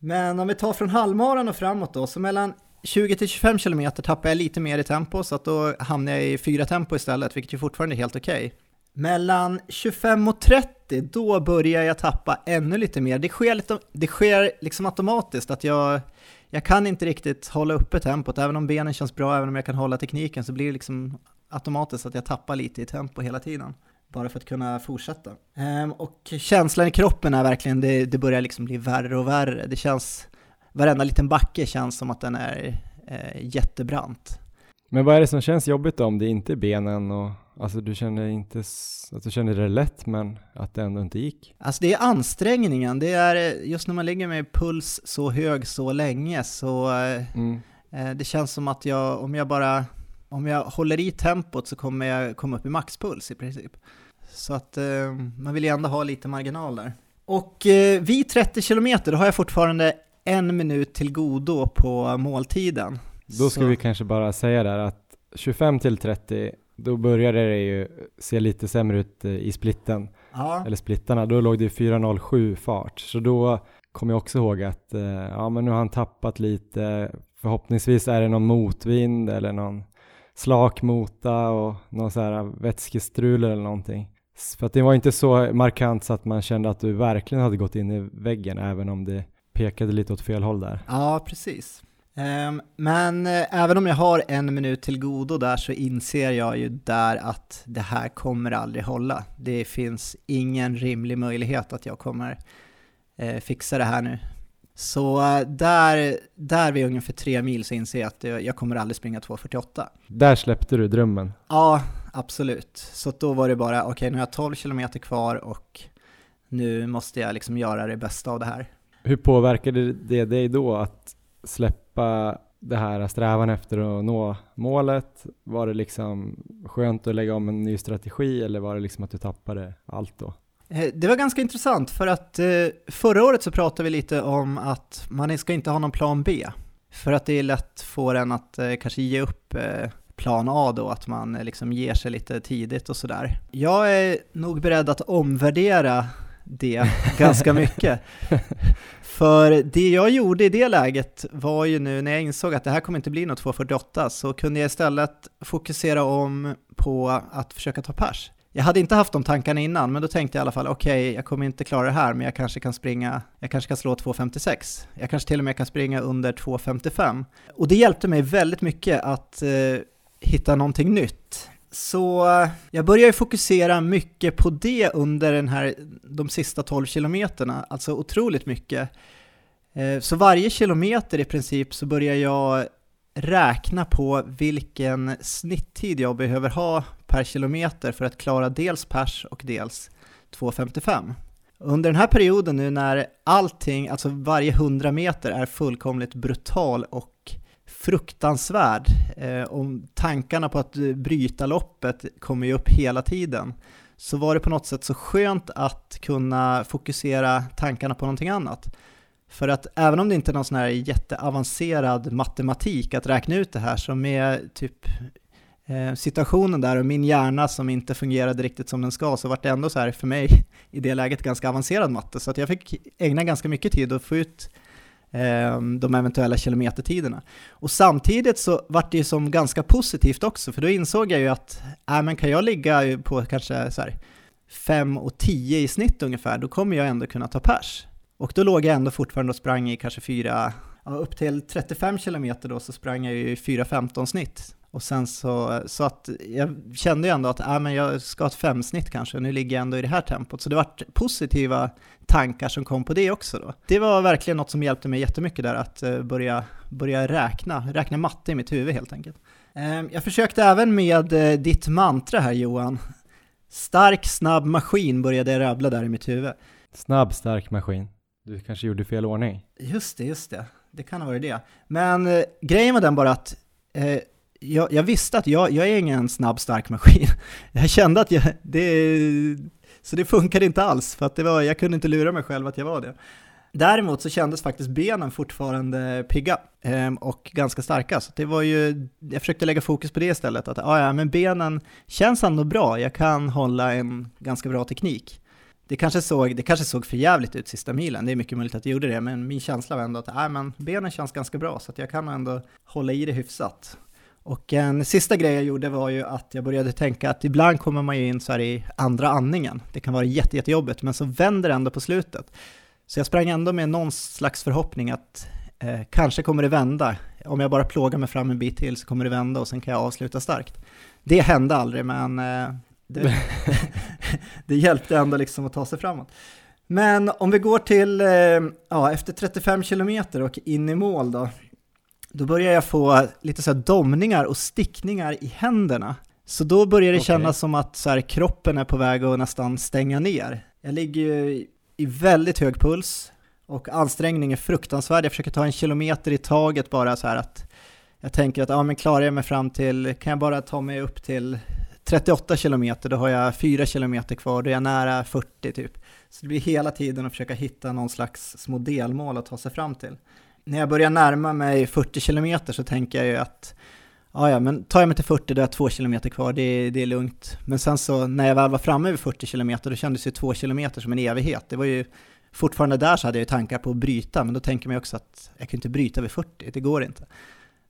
Men om vi tar från halvmaran och framåt då, så mellan 20-25 km tappar jag lite mer i tempo, så att då hamnar jag i fyra tempo istället, vilket ju fortfarande är helt okej. Okay. Mellan 25 och 30, då börjar jag tappa ännu lite mer. Det sker, lite, det sker liksom automatiskt att jag, jag kan inte riktigt hålla uppe tempot, även om benen känns bra, även om jag kan hålla tekniken, så blir det liksom automatiskt att jag tappar lite i tempo hela tiden. Bara för att kunna fortsätta. Ehm, och känslan i kroppen är verkligen, det, det börjar liksom bli värre och värre. Det känns, varenda liten backe känns som att den är eh, jättebrant. Men vad är det som känns jobbigt då om det inte är benen och Alltså du känner inte att du känner det lätt men att det ändå inte gick? Alltså det är ansträngningen, det är just när man ligger med puls så hög så länge så mm. eh, det känns som att jag, om jag bara, om jag håller i tempot så kommer jag komma upp i maxpuls i princip. Så att eh, man vill ju ändå ha lite marginal där. Och eh, vid 30 km då har jag fortfarande en minut till godo på måltiden. Då ska så. vi kanske bara säga där att 25 till 30 då började det ju se lite sämre ut eh, i splitten, ja. eller splittarna. Då låg det 4.07 fart, så då kommer jag också ihåg att eh, ja, men nu har han tappat lite. Förhoppningsvis är det någon motvind eller någon slak mota och någon så här vätskestrul eller någonting. För att det var inte så markant så att man kände att du verkligen hade gått in i väggen, även om det pekade lite åt fel håll där. Ja, precis. Um, men uh, även om jag har en minut till godo där så inser jag ju där att det här kommer aldrig hålla. Det finns ingen rimlig möjlighet att jag kommer uh, fixa det här nu. Så uh, där, där vid ungefär tre mil så inser jag att jag kommer aldrig springa 2.48. Där släppte du drömmen? Ja, absolut. Så då var det bara, okej okay, nu har jag 12 kilometer kvar och nu måste jag liksom göra det bästa av det här. Hur påverkade det dig då att släppa det här strävan efter att nå målet? Var det liksom skönt att lägga om en ny strategi eller var det liksom att du tappade allt då? Eh, det var ganska intressant för att eh, förra året så pratade vi lite om att man ska inte ha någon plan B. För att det är lätt för en att eh, kanske ge upp plan A då, att man liksom ger sig lite tidigt och sådär. Jag är nog beredd att omvärdera det ganska mycket. För det jag gjorde i det läget var ju nu när jag insåg att det här kommer inte bli något 248 så kunde jag istället fokusera om på att försöka ta pers. Jag hade inte haft de tankarna innan, men då tänkte jag i alla fall okej, okay, jag kommer inte klara det här, men jag kanske kan springa, jag kanske kan slå 2.56. Jag kanske till och med kan springa under 2.55. Och det hjälpte mig väldigt mycket att eh, hitta någonting nytt. Så eh, jag började fokusera mycket på det under den här, de sista 12 kilometerna, alltså otroligt mycket. Eh, så varje kilometer i princip så börjar jag räkna på vilken snitttid jag behöver ha per kilometer för att klara dels pers och dels 2.55. Under den här perioden nu när allting, alltså varje 100 meter är fullkomligt brutal och fruktansvärd. Eh, och tankarna på att bryta loppet kommer ju upp hela tiden. Så var det på något sätt så skönt att kunna fokusera tankarna på någonting annat. För att även om det inte är någon sån här jätteavancerad matematik att räkna ut det här, som är typ eh, situationen där och min hjärna som inte fungerade riktigt som den ska, så var det ändå så här för mig i det läget ganska avancerad matte. Så att jag fick ägna ganska mycket tid att få ut Ehm, de eventuella kilometertiderna. Och samtidigt så vart det ju som ganska positivt också, för då insåg jag ju att äh, men kan jag ligga på kanske så här 5 och 10 i snitt ungefär, då kommer jag ändå kunna ta pers. Och då låg jag ändå fortfarande och sprang i kanske 4, ja, upp till 35 kilometer då så sprang jag i 4.15 snitt. Och sen så, så att jag kände ju ändå att äh, men jag ska ha ett femsnitt kanske, nu ligger jag ändå i det här tempot. Så det vart positiva tankar som kom på det också då. Det var verkligen något som hjälpte mig jättemycket där, att uh, börja, börja räkna, räkna matte i mitt huvud helt enkelt. Uh, jag försökte även med uh, ditt mantra här Johan. Stark, snabb maskin började jag rabbla där i mitt huvud. Snabb, stark maskin. Du kanske gjorde fel ordning? Just det, just det. Det kan ha varit det. Men eh, grejen var den bara att eh, jag, jag, visste att jag, jag är ingen snabb, stark maskin. Jag kände att jag, det, så det funkade inte alls, för att det var, jag kunde inte lura mig själv att jag var det. Däremot så kändes faktiskt benen fortfarande pigga eh, och ganska starka. Så det var ju, jag försökte lägga fokus på det istället. Att ah, ja, men benen känns ändå bra, jag kan hålla en ganska bra teknik. Det kanske, såg, det kanske såg för jävligt ut sista milen, det är mycket möjligt att det gjorde det, men min känsla var ändå att ah, men benen känns ganska bra, så att jag kan ändå hålla i det hyfsat. Och en sista grej jag gjorde var ju att jag började tänka att ibland kommer man ju in så här i andra andningen. Det kan vara jätte, jättejobbigt, men så vänder det ändå på slutet. Så jag sprang ändå med någon slags förhoppning att eh, kanske kommer det vända. Om jag bara plågar mig fram en bit till så kommer det vända och sen kan jag avsluta starkt. Det hände aldrig, men eh, det, det hjälpte ändå liksom att ta sig framåt. Men om vi går till, eh, ja, efter 35 kilometer och in i mål då, då börjar jag få lite så här domningar och stickningar i händerna. Så då börjar det okay. kännas som att så här, kroppen är på väg att nästan stänga ner. Jag ligger ju i väldigt hög puls och ansträngning är fruktansvärd. Jag försöker ta en kilometer i taget bara så här att jag tänker att ja, men klarar jag mig fram till, kan jag bara ta mig upp till 38 kilometer, då har jag 4 kilometer kvar, då är jag nära 40 typ. Så det blir hela tiden att försöka hitta någon slags små delmål att ta sig fram till när jag börjar närma mig 40 km så tänker jag ju att ja, ja, men tar jag mig till 40 då har jag 2 km kvar, det, det är lugnt. Men sen så när jag väl var framme vid 40 km då kändes ju 2 km som en evighet. Det var ju fortfarande där så hade jag ju tankar på att bryta, men då tänker man ju också att jag kan inte bryta vid 40, det går inte.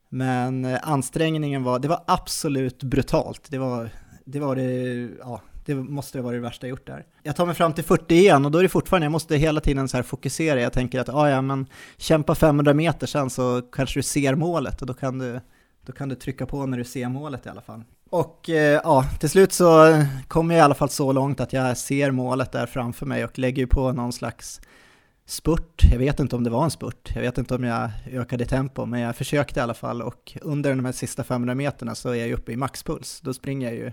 Men eh, ansträngningen var, det var absolut brutalt. Det var det, var det ja, det måste vara det värsta jag gjort där. Jag tar mig fram till 40 igen och då är det fortfarande, jag måste hela tiden så här fokusera. Jag tänker att ah, ja, men kämpa 500 meter sen så kanske du ser målet och då kan du, då kan du trycka på när du ser målet i alla fall. Och eh, ja, till slut så kommer jag i alla fall så långt att jag ser målet där framför mig och lägger på någon slags spurt. Jag vet inte om det var en spurt, jag vet inte om jag ökade tempo, men jag försökte i alla fall och under de här sista 500 meterna så är jag uppe i maxpuls. Då springer jag ju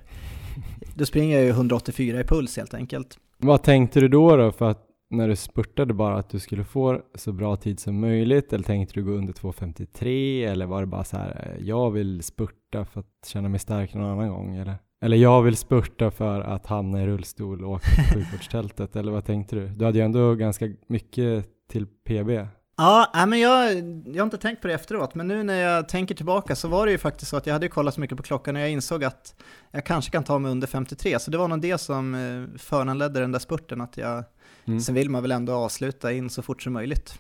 då springer jag ju 184 i puls helt enkelt. Vad tänkte du då, då för att när du spurtade bara att du skulle få så bra tid som möjligt eller tänkte du gå under 2.53 eller var det bara så här eh, jag vill spurta för att känna mig stark någon annan gång eller? Eller jag vill spurta för att hamna i rullstol och åka till sjukvårdstältet eller vad tänkte du? Du hade ju ändå ganska mycket till PB. Ja, men jag, jag har inte tänkt på det efteråt, men nu när jag tänker tillbaka så var det ju faktiskt så att jag hade kollat så mycket på klockan och jag insåg att jag kanske kan ta mig under 53, så det var nog det som eh, föranledde den där spurten, att jag, mm. sen vill man väl ändå avsluta in så fort som möjligt.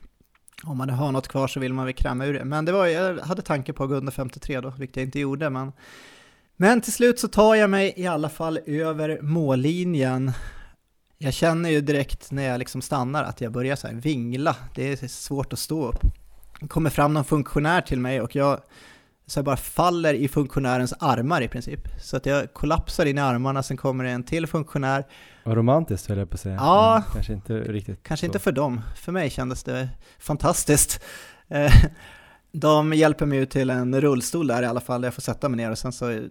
Om man har något kvar så vill man väl kräma ur det, men det var, jag hade tanke på att gå under 53 då, vilket jag inte gjorde, men men till slut så tar jag mig i alla fall över mållinjen jag känner ju direkt när jag liksom stannar att jag börjar så vingla. Det är svårt att stå upp. Det kommer fram någon funktionär till mig och jag så bara faller i funktionärens armar i princip. Så att jag kollapsar in i armarna, sen kommer det en till funktionär. Vad romantiskt höll jag på att säga. Ja, kanske inte riktigt Kanske så. inte för dem. För mig kändes det fantastiskt. Eh, de hjälper mig ut till en rullstol där i alla fall, där jag får sätta mig ner och sen så eh,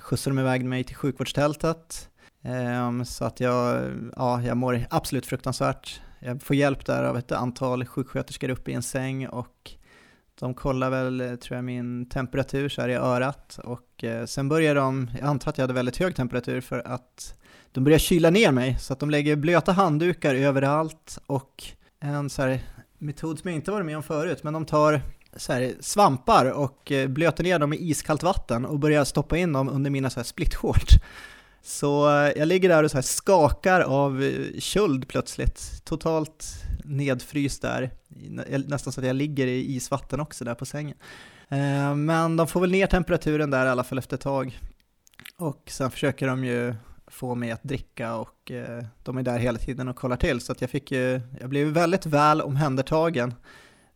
skjutsar de iväg mig till sjukvårdstältet. Um, så att jag, ja, jag mår absolut fruktansvärt. Jag får hjälp där av ett antal sjuksköterskor uppe i en säng och de kollar väl, eh, tror jag, min temperatur så här i örat och eh, sen börjar de, jag antar att jag hade väldigt hög temperatur för att de börjar kyla ner mig så att de lägger blöta handdukar överallt och en så här metod som jag inte varit med om förut, men de tar så här, svampar och eh, blöter ner dem i iskallt vatten och börjar stoppa in dem under mina så här splitshorts. Så eh, jag ligger där och så skakar av eh, köld plötsligt, totalt nedfryst där, nästan så att jag ligger i isvatten också där på sängen. Eh, men de får väl ner temperaturen där i alla fall efter ett tag. Och sen försöker de ju få mig att dricka och de är där hela tiden och kollar till. Så att jag fick ju, jag blev väldigt väl omhändertagen.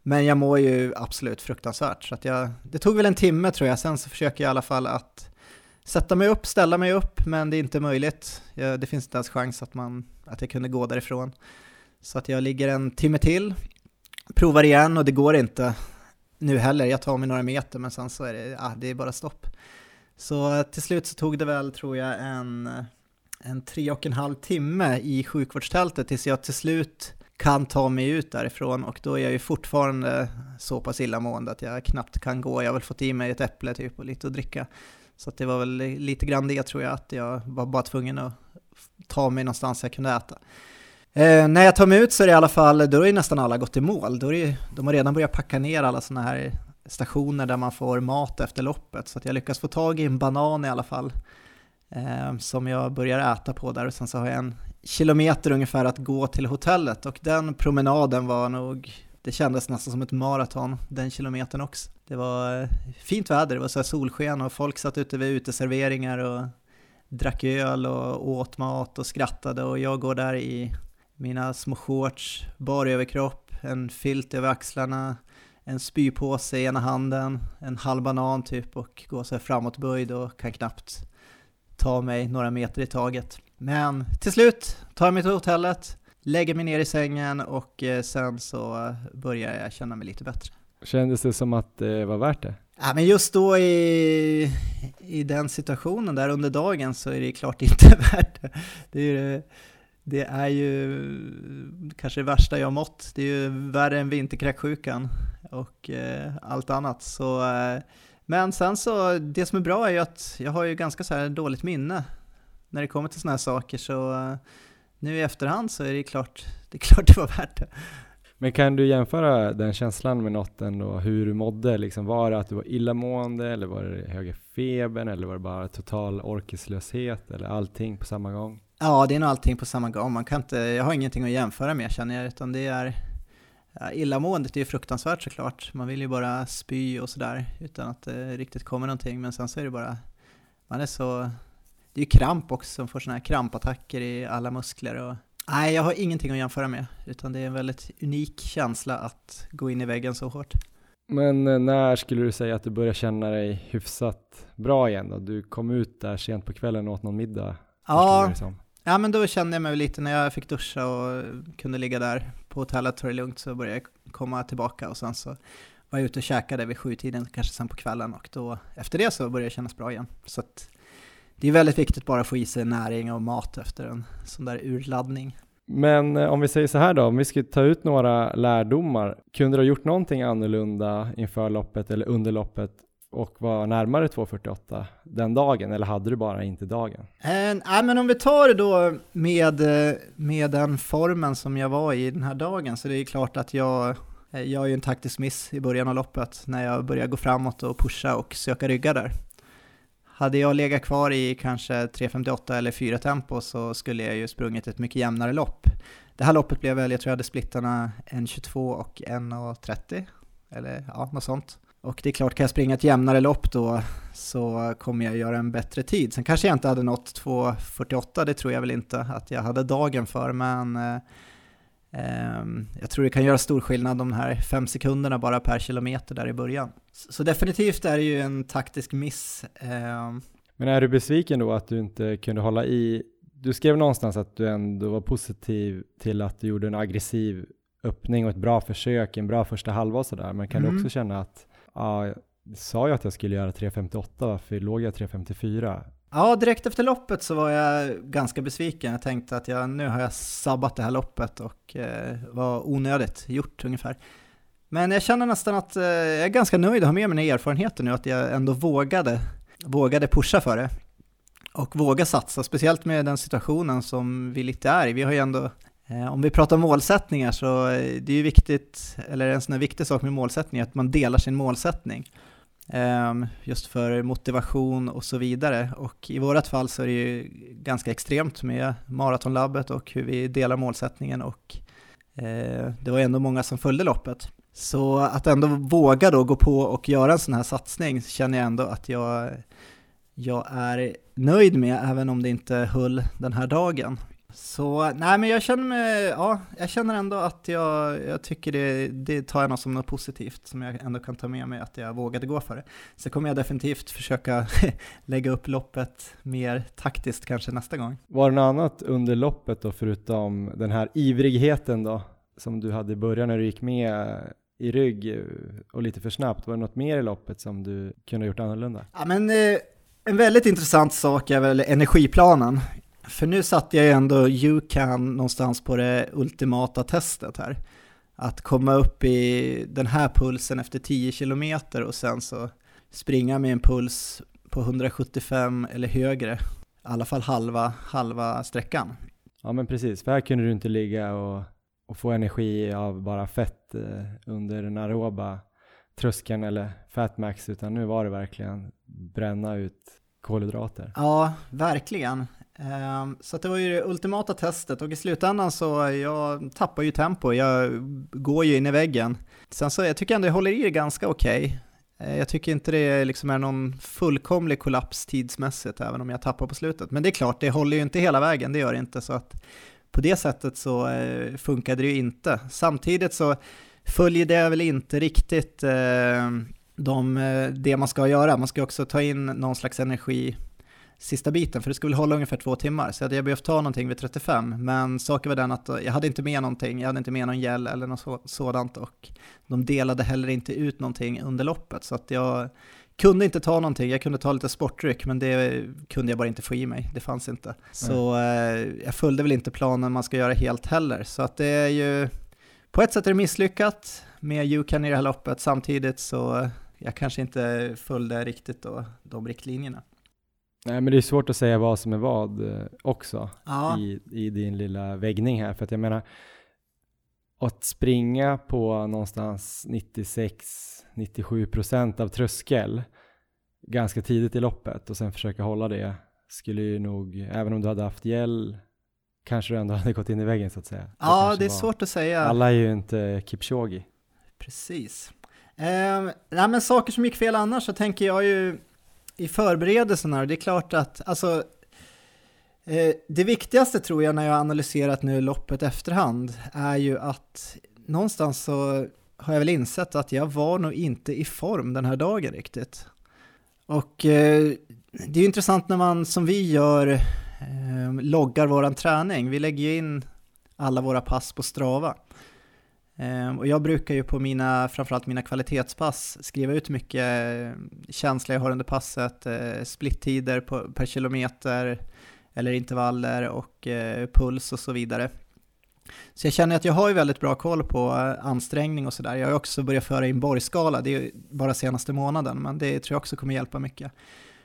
Men jag mår ju absolut fruktansvärt. Så att jag, det tog väl en timme tror jag, sen så försöker jag i alla fall att sätta mig upp, ställa mig upp, men det är inte möjligt. Jag, det finns inte ens chans att, man, att jag kunde gå därifrån. Så att jag ligger en timme till, provar igen och det går inte nu heller. Jag tar mig några meter men sen så är det, ah, det är bara stopp. Så eh, till slut så tog det väl, tror jag, en, eh, en tre och en halv timme i sjukvårdstältet tills jag till slut kan ta mig ut därifrån och då är jag ju fortfarande så pass illamående att jag knappt kan gå. Jag har väl fått i mig ett äpple typ och lite att dricka. Så det var väl lite grann det tror jag, att jag var bara tvungen att ta mig någonstans jag kunde äta. Eh, när jag tar mig ut så är det i alla fall, då är nästan alla gått i mål. Då är det, de har redan börjat packa ner alla sådana här stationer där man får mat efter loppet. Så att jag lyckas få tag i en banan i alla fall. Eh, som jag börjar äta på där och sen så har jag en kilometer ungefär att gå till hotellet och den promenaden var nog, det kändes nästan som ett maraton den kilometern också. Det var eh, fint väder, det var så solsken och folk satt ute vid uteserveringar och drack öl och åt mat och skrattade och jag går där i mina små shorts, bar överkropp, en filt över axlarna, en spypåse i ena handen, en halv banan typ och går så här framåtböjd och kan knappt ta mig några meter i taget. Men till slut tar jag mig till hotellet, lägger mig ner i sängen och eh, sen så börjar jag känna mig lite bättre. Kändes det som att det var värt det? Ja, men just då i, i den situationen där under dagen så är det klart inte värt det. Det är ju, det är ju kanske det värsta jag mått. Det är ju värre än vinterkräksjukan och eh, allt annat. Så, eh, men sen så, det som är bra är ju att jag har ju ganska så här dåligt minne när det kommer till sådana här saker. Så eh, nu i efterhand så är det klart det, är klart det var värt det. Men kan du jämföra den känslan med något ändå, hur du mådde? Liksom, var det att du var illamående eller var det höga febern eller var det bara total orkeslöshet eller allting på samma gång? Ja, det är nog allting på samma gång. Man kan inte, jag har ingenting att jämföra med känner jag, utan det är ja, illamåendet är ju fruktansvärt såklart. Man vill ju bara spy och sådär utan att det riktigt kommer någonting. Men sen så är det bara, man är så, det är ju kramp också, man får sådana här krampattacker i alla muskler och Nej, jag har ingenting att jämföra med, utan det är en väldigt unik känsla att gå in i väggen så hårt. Men eh, när skulle du säga att du börjar känna dig hyfsat bra igen då? Du kom ut där sent på kvällen och åt någon middag? Ja, ja men då kände jag mig lite när jag fick duscha och kunde ligga där på hotellet, ta det lugnt, så började jag komma tillbaka och sen så var jag ute och käkade vid sjutiden, kanske sen på kvällen och då efter det så började det kännas bra igen. Så att det är väldigt viktigt bara att få i sig näring och mat efter en sån där urladdning. Men eh, om vi säger så här då, om vi ska ta ut några lärdomar, kunde du ha gjort någonting annorlunda inför loppet eller under loppet och var närmare 2.48 den dagen eller hade du bara inte dagen? Eh, nej, men om vi tar det då med, eh, med den formen som jag var i den här dagen så det är klart att jag jag är ju en taktisk miss i början av loppet när jag börjar gå framåt och pusha och söka ryggar där. Hade jag legat kvar i kanske 3.58 eller 4 tempo så skulle jag ju sprungit ett mycket jämnare lopp. Det här loppet blev väl, jag tror jag hade splittarna 1.22 och 1.30 eller ja, något sånt. Och det är klart, kan jag springa ett jämnare lopp då så kommer jag göra en bättre tid. Sen kanske jag inte hade nått 2.48, det tror jag väl inte att jag hade dagen för, men eh, jag tror det kan göra stor skillnad de här fem sekunderna bara per kilometer där i början. Så definitivt är det ju en taktisk miss. Ehm. Men är du besviken då att du inte kunde hålla i? Du skrev någonstans att du ändå var positiv till att du gjorde en aggressiv öppning och ett bra försök, en bra första halva och sådär. Men kan mm. du också känna att, ja, jag sa ju att jag skulle göra 3.58, varför låg jag 3.54? Ja, direkt efter loppet så var jag ganska besviken. Jag tänkte att jag, nu har jag sabbat det här loppet och eh, var onödigt gjort ungefär. Men jag känner nästan att eh, jag är ganska nöjd att ha med mina erfarenheter nu, att jag ändå vågade, vågade pusha för det. Och våga satsa, speciellt med den situationen som vi lite är i. Vi har ju ändå, eh, om vi pratar målsättningar så eh, det är ju viktigt, eller en sån här viktig sak med målsättning, att man delar sin målsättning. Ehm, just för motivation och så vidare. Och i vårt fall så är det ju ganska extremt med maratonlabbet och hur vi delar målsättningen och eh, det var ändå många som följde loppet. Så att ändå våga då gå på och göra en sån här satsning känner jag ändå att jag, jag är nöjd med, även om det inte höll den här dagen. Så nej men jag känner mig, ja, jag känner ändå att jag, jag tycker det, det tar jag något som något positivt som jag ändå kan ta med mig att jag vågade gå för det. Så kommer jag definitivt försöka lägga upp loppet mer taktiskt kanske nästa gång. Var det något annat under loppet då förutom den här ivrigheten då som du hade i början när du gick med i rygg och lite för snabbt? Var det något mer i loppet som du kunde ha gjort annorlunda? Ja men eh, en väldigt intressant sak är väl energiplanen. För nu satte jag ju ändå UCAN någonstans på det ultimata testet här. Att komma upp i den här pulsen efter 10 km och sen så springa med en puls på 175 eller högre. I alla fall halva, halva sträckan. Ja men precis, för här kunde du inte ligga och, och få energi av bara fett eh, under den aeroba tröskeln eller fatmax utan nu var det verkligen bränna ut kolhydrater. Ja, verkligen. Ehm, så det var ju det ultimata testet och i slutändan så jag tappar ju tempo, jag går ju in i väggen. Sen så jag tycker ändå jag håller i det ganska okej. Okay. Jag tycker inte det liksom är någon fullkomlig kollaps tidsmässigt även om jag tappar på slutet. Men det är klart, det håller ju inte hela vägen, det gör det inte. Så att på det sättet så eh, funkade det ju inte. Samtidigt så följer det väl inte riktigt ehm, de, eh, det man ska göra. Man ska också ta in någon slags energi sista biten, för det skulle hålla ungefär två timmar, så jag hade behövt ta någonting vid 35, men saken var den att jag hade inte med någonting, jag hade inte med någon gel eller något sådant och de delade heller inte ut någonting under loppet, så att jag kunde inte ta någonting, jag kunde ta lite sportdryck, men det kunde jag bara inte få i mig, det fanns inte. Så mm. eh, jag följde väl inte planen man ska göra helt heller, så att det är ju, på ett sätt är det misslyckat med Yukan i det här loppet, samtidigt så jag kanske inte följde riktigt då, de riktlinjerna. Nej men det är svårt att säga vad som är vad eh, också ja. i, i din lilla väggning här. För att jag menar, att springa på någonstans 96-97% av tröskel ganska tidigt i loppet och sen försöka hålla det skulle ju nog, även om du hade haft gel, kanske du ändå hade gått in i väggen så att säga. Ja, det, det är var, svårt att säga. Alla är ju inte Kipchoge. Precis. Eh, nej, men saker som gick fel annars så tänker jag ju i förberedelserna, det är klart att alltså, eh, det viktigaste tror jag när jag analyserat nu loppet efterhand är ju att någonstans så har jag väl insett att jag var nog inte i form den här dagen riktigt. Och eh, det är ju intressant när man som vi gör eh, loggar våran träning. Vi lägger ju in alla våra pass på Strava. Ehm, och jag brukar ju på mina, framförallt mina kvalitetspass, skriva ut mycket eh, känsla jag har under passet, eh, splittider per kilometer eller intervaller och eh, puls och så vidare. Så jag känner att jag har ju väldigt bra koll på ansträngning och sådär. Jag har också börjat föra in borgskala, det är ju bara senaste månaden, men det tror jag också kommer hjälpa mycket.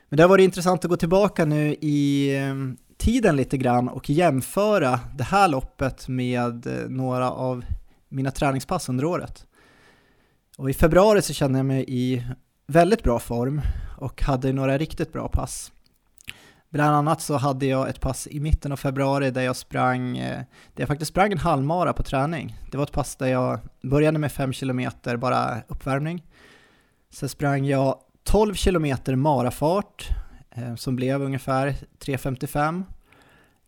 Men det har varit intressant att gå tillbaka nu i ehm, tiden lite grann och jämföra det här loppet med några av mina träningspass under året. Och i februari så kände jag mig i väldigt bra form och hade några riktigt bra pass. Bland annat så hade jag ett pass i mitten av februari där jag sprang, eh, där jag faktiskt sprang en halvmara på träning. Det var ett pass där jag började med 5 km bara uppvärmning. Sen sprang jag 12 km marafart eh, som blev ungefär 3.55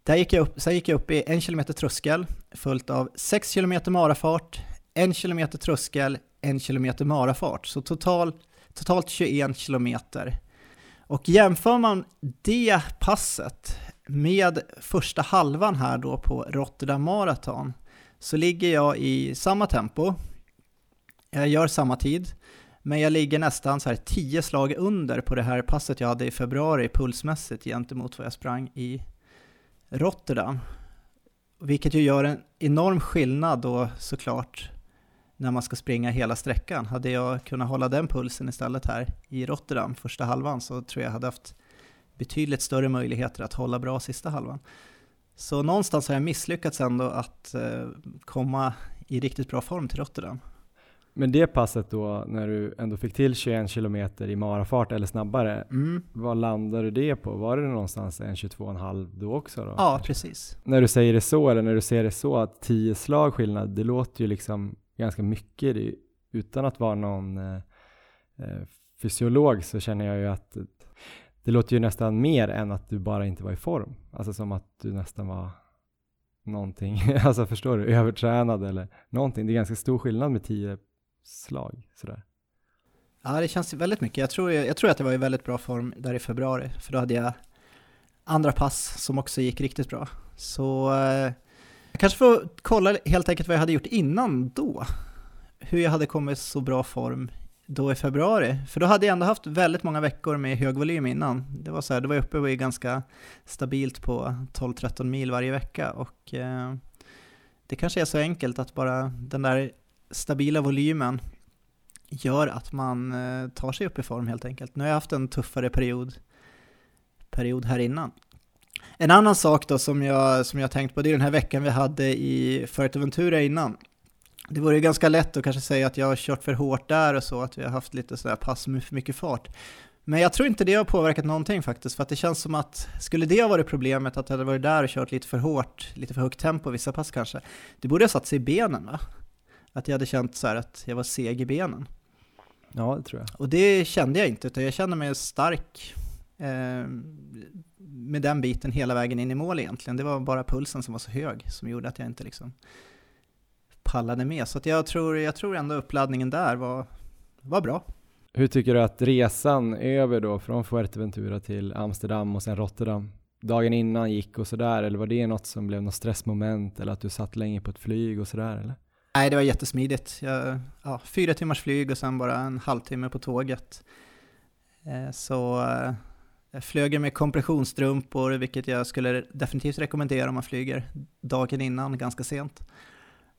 där gick jag upp, sen gick jag upp i en kilometer tröskel följt av 6 kilometer marafart, en kilometer tröskel, en kilometer marafart. Så total, totalt 21 kilometer. Och jämför man det passet med första halvan här då på Rotterdam Marathon så ligger jag i samma tempo. Jag gör samma tid, men jag ligger nästan så här 10 slag under på det här passet jag hade i februari pulsmässigt gentemot vad jag sprang i Rotterdam. Vilket ju gör en enorm skillnad då såklart när man ska springa hela sträckan. Hade jag kunnat hålla den pulsen istället här i Rotterdam första halvan så tror jag hade haft betydligt större möjligheter att hålla bra sista halvan. Så någonstans har jag misslyckats ändå att eh, komma i riktigt bra form till Rotterdam. Men det passet då, när du ändå fick till 21 km i marafart eller snabbare, mm. vad landade du det på? Var det någonstans en 22,5 då också? Då, ja, precis. När du säger det så, eller när du ser det så, att 10 slag skillnad, det låter ju liksom ganska mycket. Det, utan att vara någon eh, eh, fysiolog så känner jag ju att det låter ju nästan mer än att du bara inte var i form. Alltså som att du nästan var någonting, alltså förstår du, övertränad eller någonting. Det är ganska stor skillnad med 10 slag sådär. Ja, det känns väldigt mycket. Jag tror, jag, jag tror att det var i väldigt bra form där i februari, för då hade jag andra pass som också gick riktigt bra. Så eh, jag kanske får kolla helt enkelt vad jag hade gjort innan då. Hur jag hade kommit så bra form då i februari. För då hade jag ändå haft väldigt många veckor med hög volym innan. Det var så här, då var uppe och ganska stabilt på 12-13 mil varje vecka och eh, det kanske är så enkelt att bara den där stabila volymen gör att man eh, tar sig upp i form helt enkelt. Nu har jag haft en tuffare period, period här innan. En annan sak då som jag, som jag tänkt på, det är den här veckan vi hade i Fuerteventura innan. Det vore ju ganska lätt att kanske säga att jag har kört för hårt där och så, att vi har haft lite sådär pass med för mycket fart. Men jag tror inte det har påverkat någonting faktiskt, för att det känns som att skulle det ha varit problemet, att jag hade varit där och kört lite för hårt, lite för högt tempo vissa pass kanske, det borde ha satt sig i benen va? Att jag hade känt så att jag var seg i benen. Ja, det tror jag. Och det kände jag inte, utan jag kände mig stark eh, med den biten hela vägen in i mål egentligen. Det var bara pulsen som var så hög som gjorde att jag inte liksom pallade med. Så jag, tror, jag tror ändå uppladdningen där var, var bra. Hur tycker du att resan över då från Fuerteventura till Amsterdam och sen Rotterdam, dagen innan gick och sådär, eller var det något som blev något stressmoment eller att du satt länge på ett flyg och sådär eller? Nej, det var jättesmidigt. Jag, ja, fyra timmars flyg och sen bara en halvtimme på tåget. Eh, så eh, jag flög med kompressionsstrumpor, vilket jag skulle definitivt rekommendera om man flyger dagen innan, ganska sent.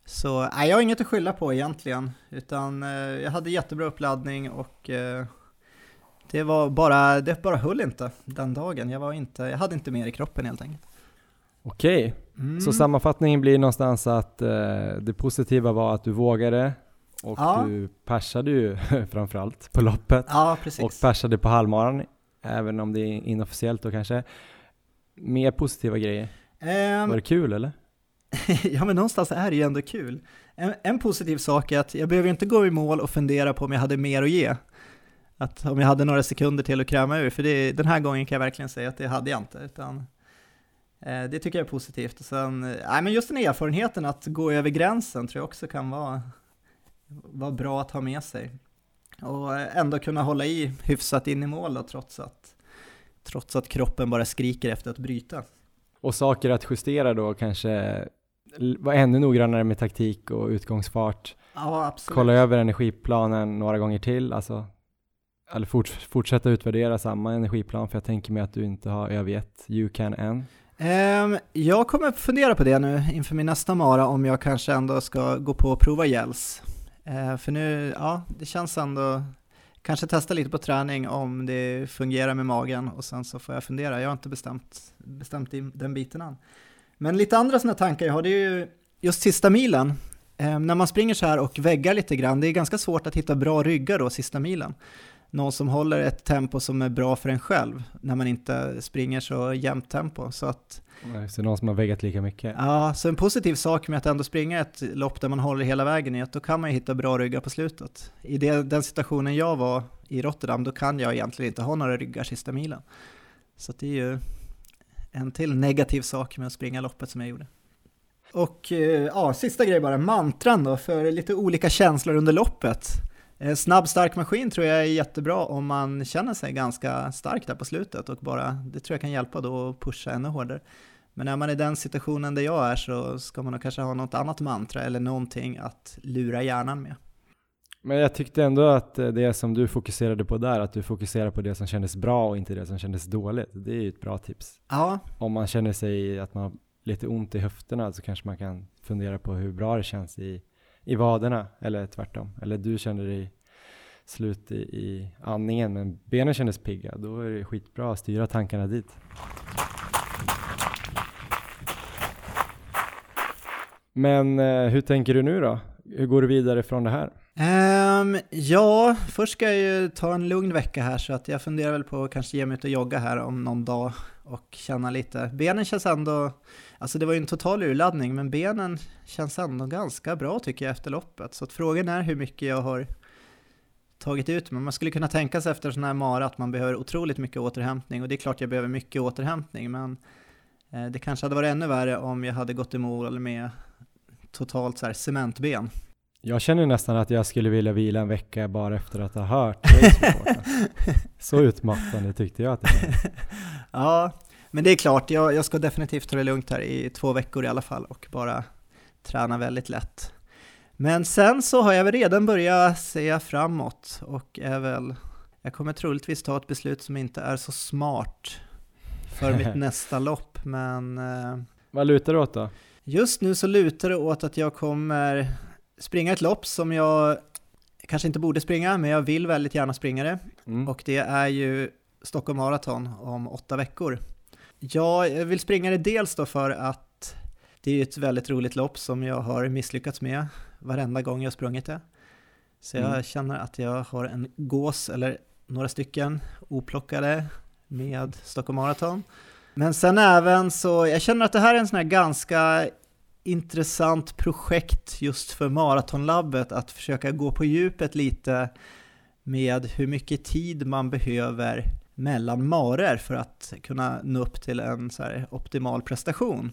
Så nej, jag har inget att skylla på egentligen, utan eh, jag hade jättebra uppladdning och det var bara, det bara höll inte den dagen. Jag, var inte, jag hade inte mer i kroppen helt enkelt. Okej, Mm. så sammanfattningen blir någonstans att eh, det positiva var att du vågade och Ja. du persade ju framförallt på loppet Ja, och persade på halvmaran, även om det är inofficiellt då kanske. Mer positiva grejer. Ehm, Var det kul eller? ja, men någonstans är det ju ändå kul. En, en positiv sak är att jag behöver inte gå i mål och fundera på om jag hade mer att ge. Att om jag hade några sekunder till att kräma ur, för det, den här gången kan jag verkligen säga att det hade jag inte. Utan, det tycker jag är positivt. Och sen, eh, nej, men just den erfarenheten att gå över gränsen tror jag också kan vara, vara bra att ha med sig. Och eh, ändå kunna hålla i hyfsat in i mål då, trots att, trots att kroppen bara skriker efter att bryta. Och saker att justera då kanske vara ännu noggrannare med taktik och utgångsfart. Ja. Kolla över energiplanen några gånger till, alltså. Eller fort, fortsätta utvärdera samma energiplan, för jag tänker mig att du inte har övergett You Can än. Ehm, jag kommer fundera på det nu inför min nästa mara om jag kanske ändå ska gå på och prova gels. Ehm, för nu, ja, det känns ändå, kanske testa lite på träning om det fungerar med magen och sen så får jag fundera. Jag har inte bestämt, bestämt den biten än. Men lite andra sådana tankar jag har, det är ju just sista milen. Ehm, när man springer så här och väggar lite grann, det är ganska svårt att hitta bra ryggar då sista milen. Någon som håller ett tempo som är bra för en själv när man inte springer så jämnt tempo. Så att Ja, Så någon som har väggat lika mycket. Ja, så en positiv sak med att ändå springa ett lopp där man håller hela vägen är att då kan man ju hitta bra ryggar på slutet. I det, den situationen jag var i Rotterdam, då kan jag egentligen inte ha några ryggar sista milen. Så det är ju en till negativ sak med att springa loppet som jag gjorde. Och eh, ja, sista grej bara, mantran då, för lite olika känslor under loppet. Eh, Snabb, stark maskin tror jag är jättebra om man känner sig ganska stark där på slutet och bara, det tror jag kan hjälpa då att pusha ännu hårdare. Men när man är i den situationen där jag är så ska man nog kanske ha något annat mantra eller någonting att lura hjärnan med. Men jag tyckte ändå att eh, det som du fokuserade på där, att du fokuserar på det som kändes bra och inte det som kändes dåligt. Det är ju ett bra tips. Ja, Om man känner sig att man har lite ont i höfterna så kanske man kan fundera på hur bra det känns i, i vaderna, eller tvärtom. Eller du känner dig slut i, i andningen men benen kändes pigga, då är det skitbra att styra tankarna dit. Men eh, hur tänker du nu då? Hur går du vidare från det här? Um, ja, först ska jag ju ta en lugn vecka här så att jag funderar väl på att kanske ge mig ut och jogga här om någon dag och känna lite. Benen känns ändå, alltså det var ju en total urladdning, men benen känns ändå ganska bra tycker jag efter loppet. Så frågan är hur mycket jag har tagit ut, men man skulle kunna tänka sig efter sån här mara att man behöver otroligt mycket återhämtning och det är klart jag behöver mycket återhämtning, men eh, det kanske hade varit ännu värre om jag hade gått i mål med totalt så här cementben. Jag känner nästan att jag skulle vilja vila en vecka bara efter att ha hört. Så utmattande tyckte jag att det var. Ja, men det är klart, jag, jag ska definitivt ta det lugnt här i två veckor i alla fall och bara träna väldigt lätt. Men sen så har jag väl redan börjat se framåt och är väl, jag kommer troligtvis ta ett beslut som inte är så smart för mitt nästa lopp, men eh, Vad lutar det åt då? just nu så lutar det åt att jag kommer springa ett lopp som jag kanske inte borde springa, men jag vill väldigt gärna springa det. Mm. Och det är ju Stockholm Marathon om åtta veckor. Ja, jag vill springa det dels då för att det är ett väldigt roligt lopp som jag har misslyckats med varenda gång jag sprungit det. Så jag mm. känner att jag har en gås, eller några stycken oplockade med Stockholm Marathon. Men sen även så, jag känner att det här är en sån här ganska intressant projekt just för Maratonlabbet, att försöka gå på djupet lite med hur mycket tid man behöver mellan marer för att kunna nå upp till en så optimal prestation.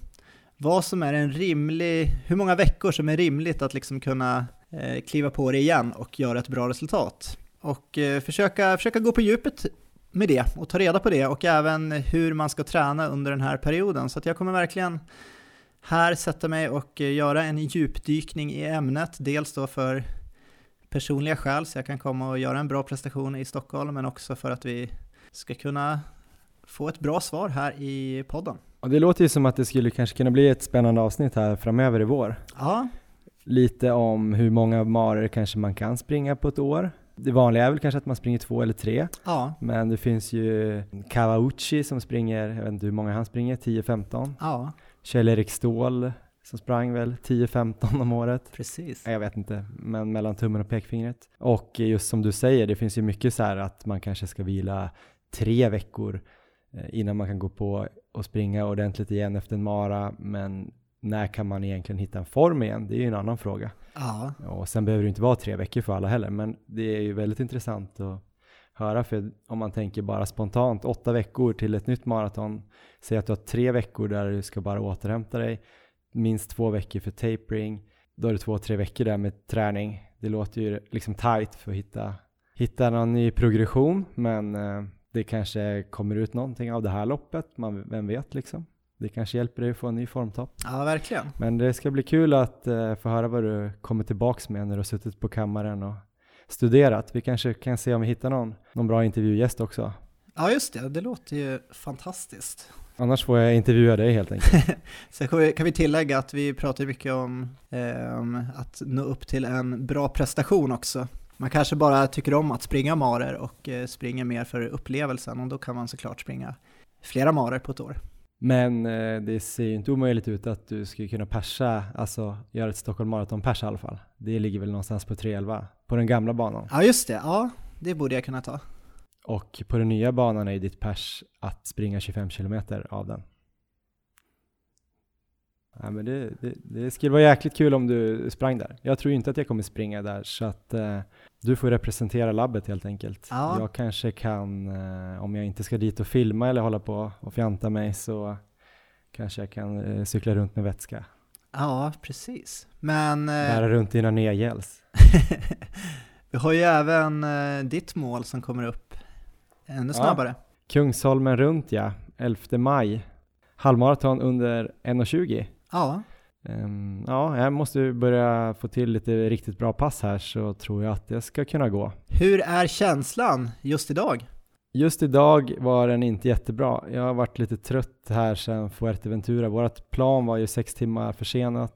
Vad som är en rimlig, hur många veckor som är rimligt att liksom kunna eh, kliva på det igen och göra ett bra resultat. Och eh, försöka, försöka gå på djupet med det och ta reda på det och även hur man ska träna under den här perioden. Så att jag kommer verkligen här sätta mig och eh, göra en djupdykning i ämnet, dels då för personliga skäl så jag kan komma och göra en bra prestation i Stockholm, men också för att vi ska kunna få ett bra svar här i podden. Och det låter ju som att det skulle kanske kunna bli ett spännande avsnitt här framöver i vår. Ja. Lite om hur många marer kanske man kan springa på ett år. Det vanliga är väl kanske att man springer två eller tre. Ja. Men det finns ju Kawauchi som springer, jag vet inte hur många han springer, 10-15. Ja. Kjell-Erik Ståhl som sprang väl 10-15 om året. Precis. Jag vet inte, men mellan tummen och pekfingret. Och just som du säger, det finns ju mycket så här att man kanske ska vila tre veckor eh, innan man kan gå på och springa ordentligt igen efter en mara. Men när kan man egentligen hitta en form igen? Det är ju en annan fråga. Ja. Och sen behöver det inte vara tre veckor för alla heller, men det är ju väldigt intressant att höra, för om man tänker bara spontant, åtta veckor till ett nytt maraton, säg att du har tre veckor där du ska bara återhämta dig, minst två veckor för tapering, då är det två, tre veckor där med träning. Det låter ju liksom tight för att hitta, hitta någon ny progression, men eh, det kanske kommer ut någonting av det här loppet, man, vem vet liksom. Det kanske hjälper dig att få en ny formtopp. Ja, verkligen. Men det ska bli kul att uh, få höra vad du kommer tillbaks med när du har suttit på kammaren och studerat. Vi kanske kan se om vi hittar någon, någon bra intervjugäst också. Ja, just det. Det låter ju fantastiskt. Annars får jag intervjua dig helt enkelt. Sen kan vi tillägga att vi pratar mycket om eh, att nå upp till en bra prestation också. Man kanske bara tycker om att springa marer och eh, springer mer för upplevelsen och då kan man såklart springa flera marer på ett år. Men eh, det ser ju inte omöjligt ut att du skulle kunna persa, alltså göra ett Stockholm Marathon-pers i alla fall. Det ligger väl någonstans på 3.11 på den gamla banan. Ja just det, ja det borde jag kunna ta. Och på den nya banan är ju ditt pers att springa 25 kilometer av den. Ja, men det, det, det, skulle vara jäkligt kul om du sprang där. Jag tror inte att jag kommer springa där så att eh, du får representera labbet helt enkelt. Ja. Jag kanske kan, eh, om jag inte ska dit och filma eller hålla på och fjanta mig så kanske jag kan eh, cykla runt med vätska. Ja, precis. Men... Eh, Bära runt dina nya gels. Vi har ju även eh, ditt mål som kommer upp ännu snabbare. Ja. Kungsholmen runt ja, 11 maj. Halvmaraton under 1.20. Ja. Um, ja, jag måste börja få till lite riktigt bra pass här så tror jag att det ska kunna gå. Hur är känslan just idag? Just idag var den inte jättebra. Jag har varit lite trött här sedan Fuerteventura. Vårt plan var ju sex timmar försenat.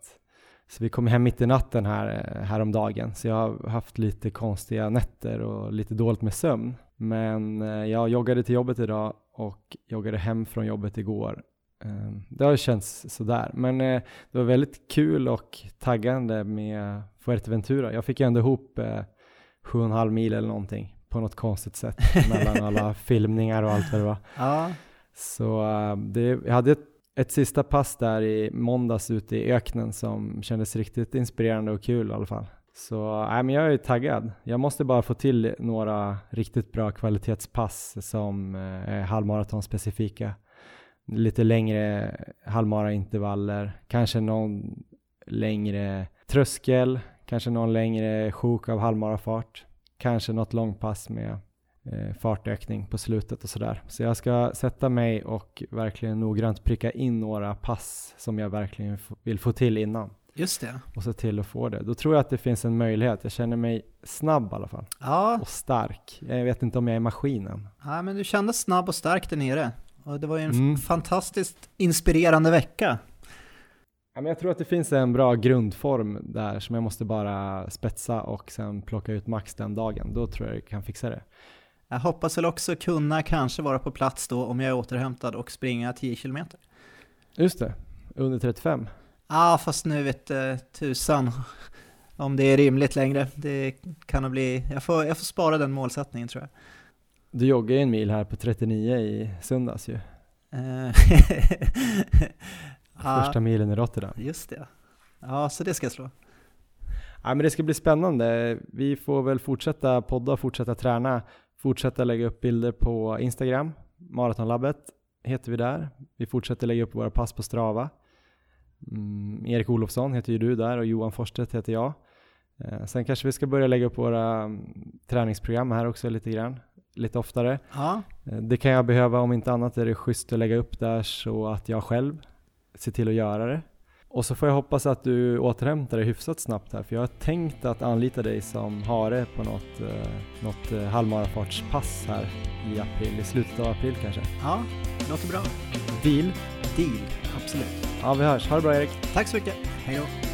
Så vi kom hem mitt i natten här, eh, häromdagen. Så jag har haft lite konstiga nätter och lite dåligt med sömn. Men eh, jag joggade till jobbet idag och joggade hem från jobbet igår Ehm, det har känts sådär, men eh, det var väldigt kul och taggande med Fuerteventura. Jag fick ju ändå ihop eh, sju och en halv mil eller någonting på något konstigt sätt mellan alla filmningar och allt vad det var. Ja. Så eh, det, jag hade ett, ett sista pass där i måndags ute i öknen som kändes riktigt inspirerande och kul i alla fall. Så äh, men jag är taggad. Jag måste bara få till några riktigt bra kvalitetspass som är halvmaraton specifika lite längre halvmara-intervaller, kanske någon längre tröskel, kanske någon längre sjok av halvmarafart, kanske något långpass med eh, fartökning på slutet och sådär. Så jag ska sätta mig och verkligen noggrant pricka in några pass som jag verkligen vill få till innan. Just det. Och se till att få det. Då tror jag att det finns en möjlighet. Jag känner mig snabb i alla fall. Ja. Och stark. Jag vet inte om jag är maskinen. Ja, men du kändes snabb och stark där nere. Och det var ju en mm. fantastiskt inspirerande vecka. Ja, men jag tror att det finns en bra grundform där som jag måste bara spetsa och sen plocka ut max den dagen. Då tror jag jag kan fixa det. Jag hoppas väl också kunna kanske vara på plats då om jag är återhämtad och springa 10 km. Just det, under 35. Ja, ah, fast nu vet uh, tusan om det är rimligt längre. Det kan bli, jag får, jag får spara den målsättningen tror jag. Du joggade en mil här på 39 i söndags ju. Första milen i Rotterdam. Just det. Ja, så det ska jag slå. Ja, men det ska bli spännande. Vi får väl fortsätta podda, fortsätta träna, fortsätta lägga upp bilder på Instagram. Maratonlabbet heter vi där. Vi fortsätter lägga upp våra pass på Strava. Mm, Erik Olofsson heter ju du där och Johan Forstedt heter jag. Eh, sen kanske vi ska börja lägga upp våra mm, träningsprogram här också lite grann, lite oftare. Ja. Eh, det kan jag behöva, om inte annat är det schysst att lägga upp där så att jag själv ser till att göra det. Och så får jag hoppas att du återhämtar dig hyfsat snabbt här, för jag har tänkt att anlita dig som hare på något, eh, något eh, halvmarafartspass här i april, i slutet av april kanske. Ja, låter bra. Deal? Deal, absolut. Ja, vi hörs. Ha det bra Erik. Tack så mycket. Hej då.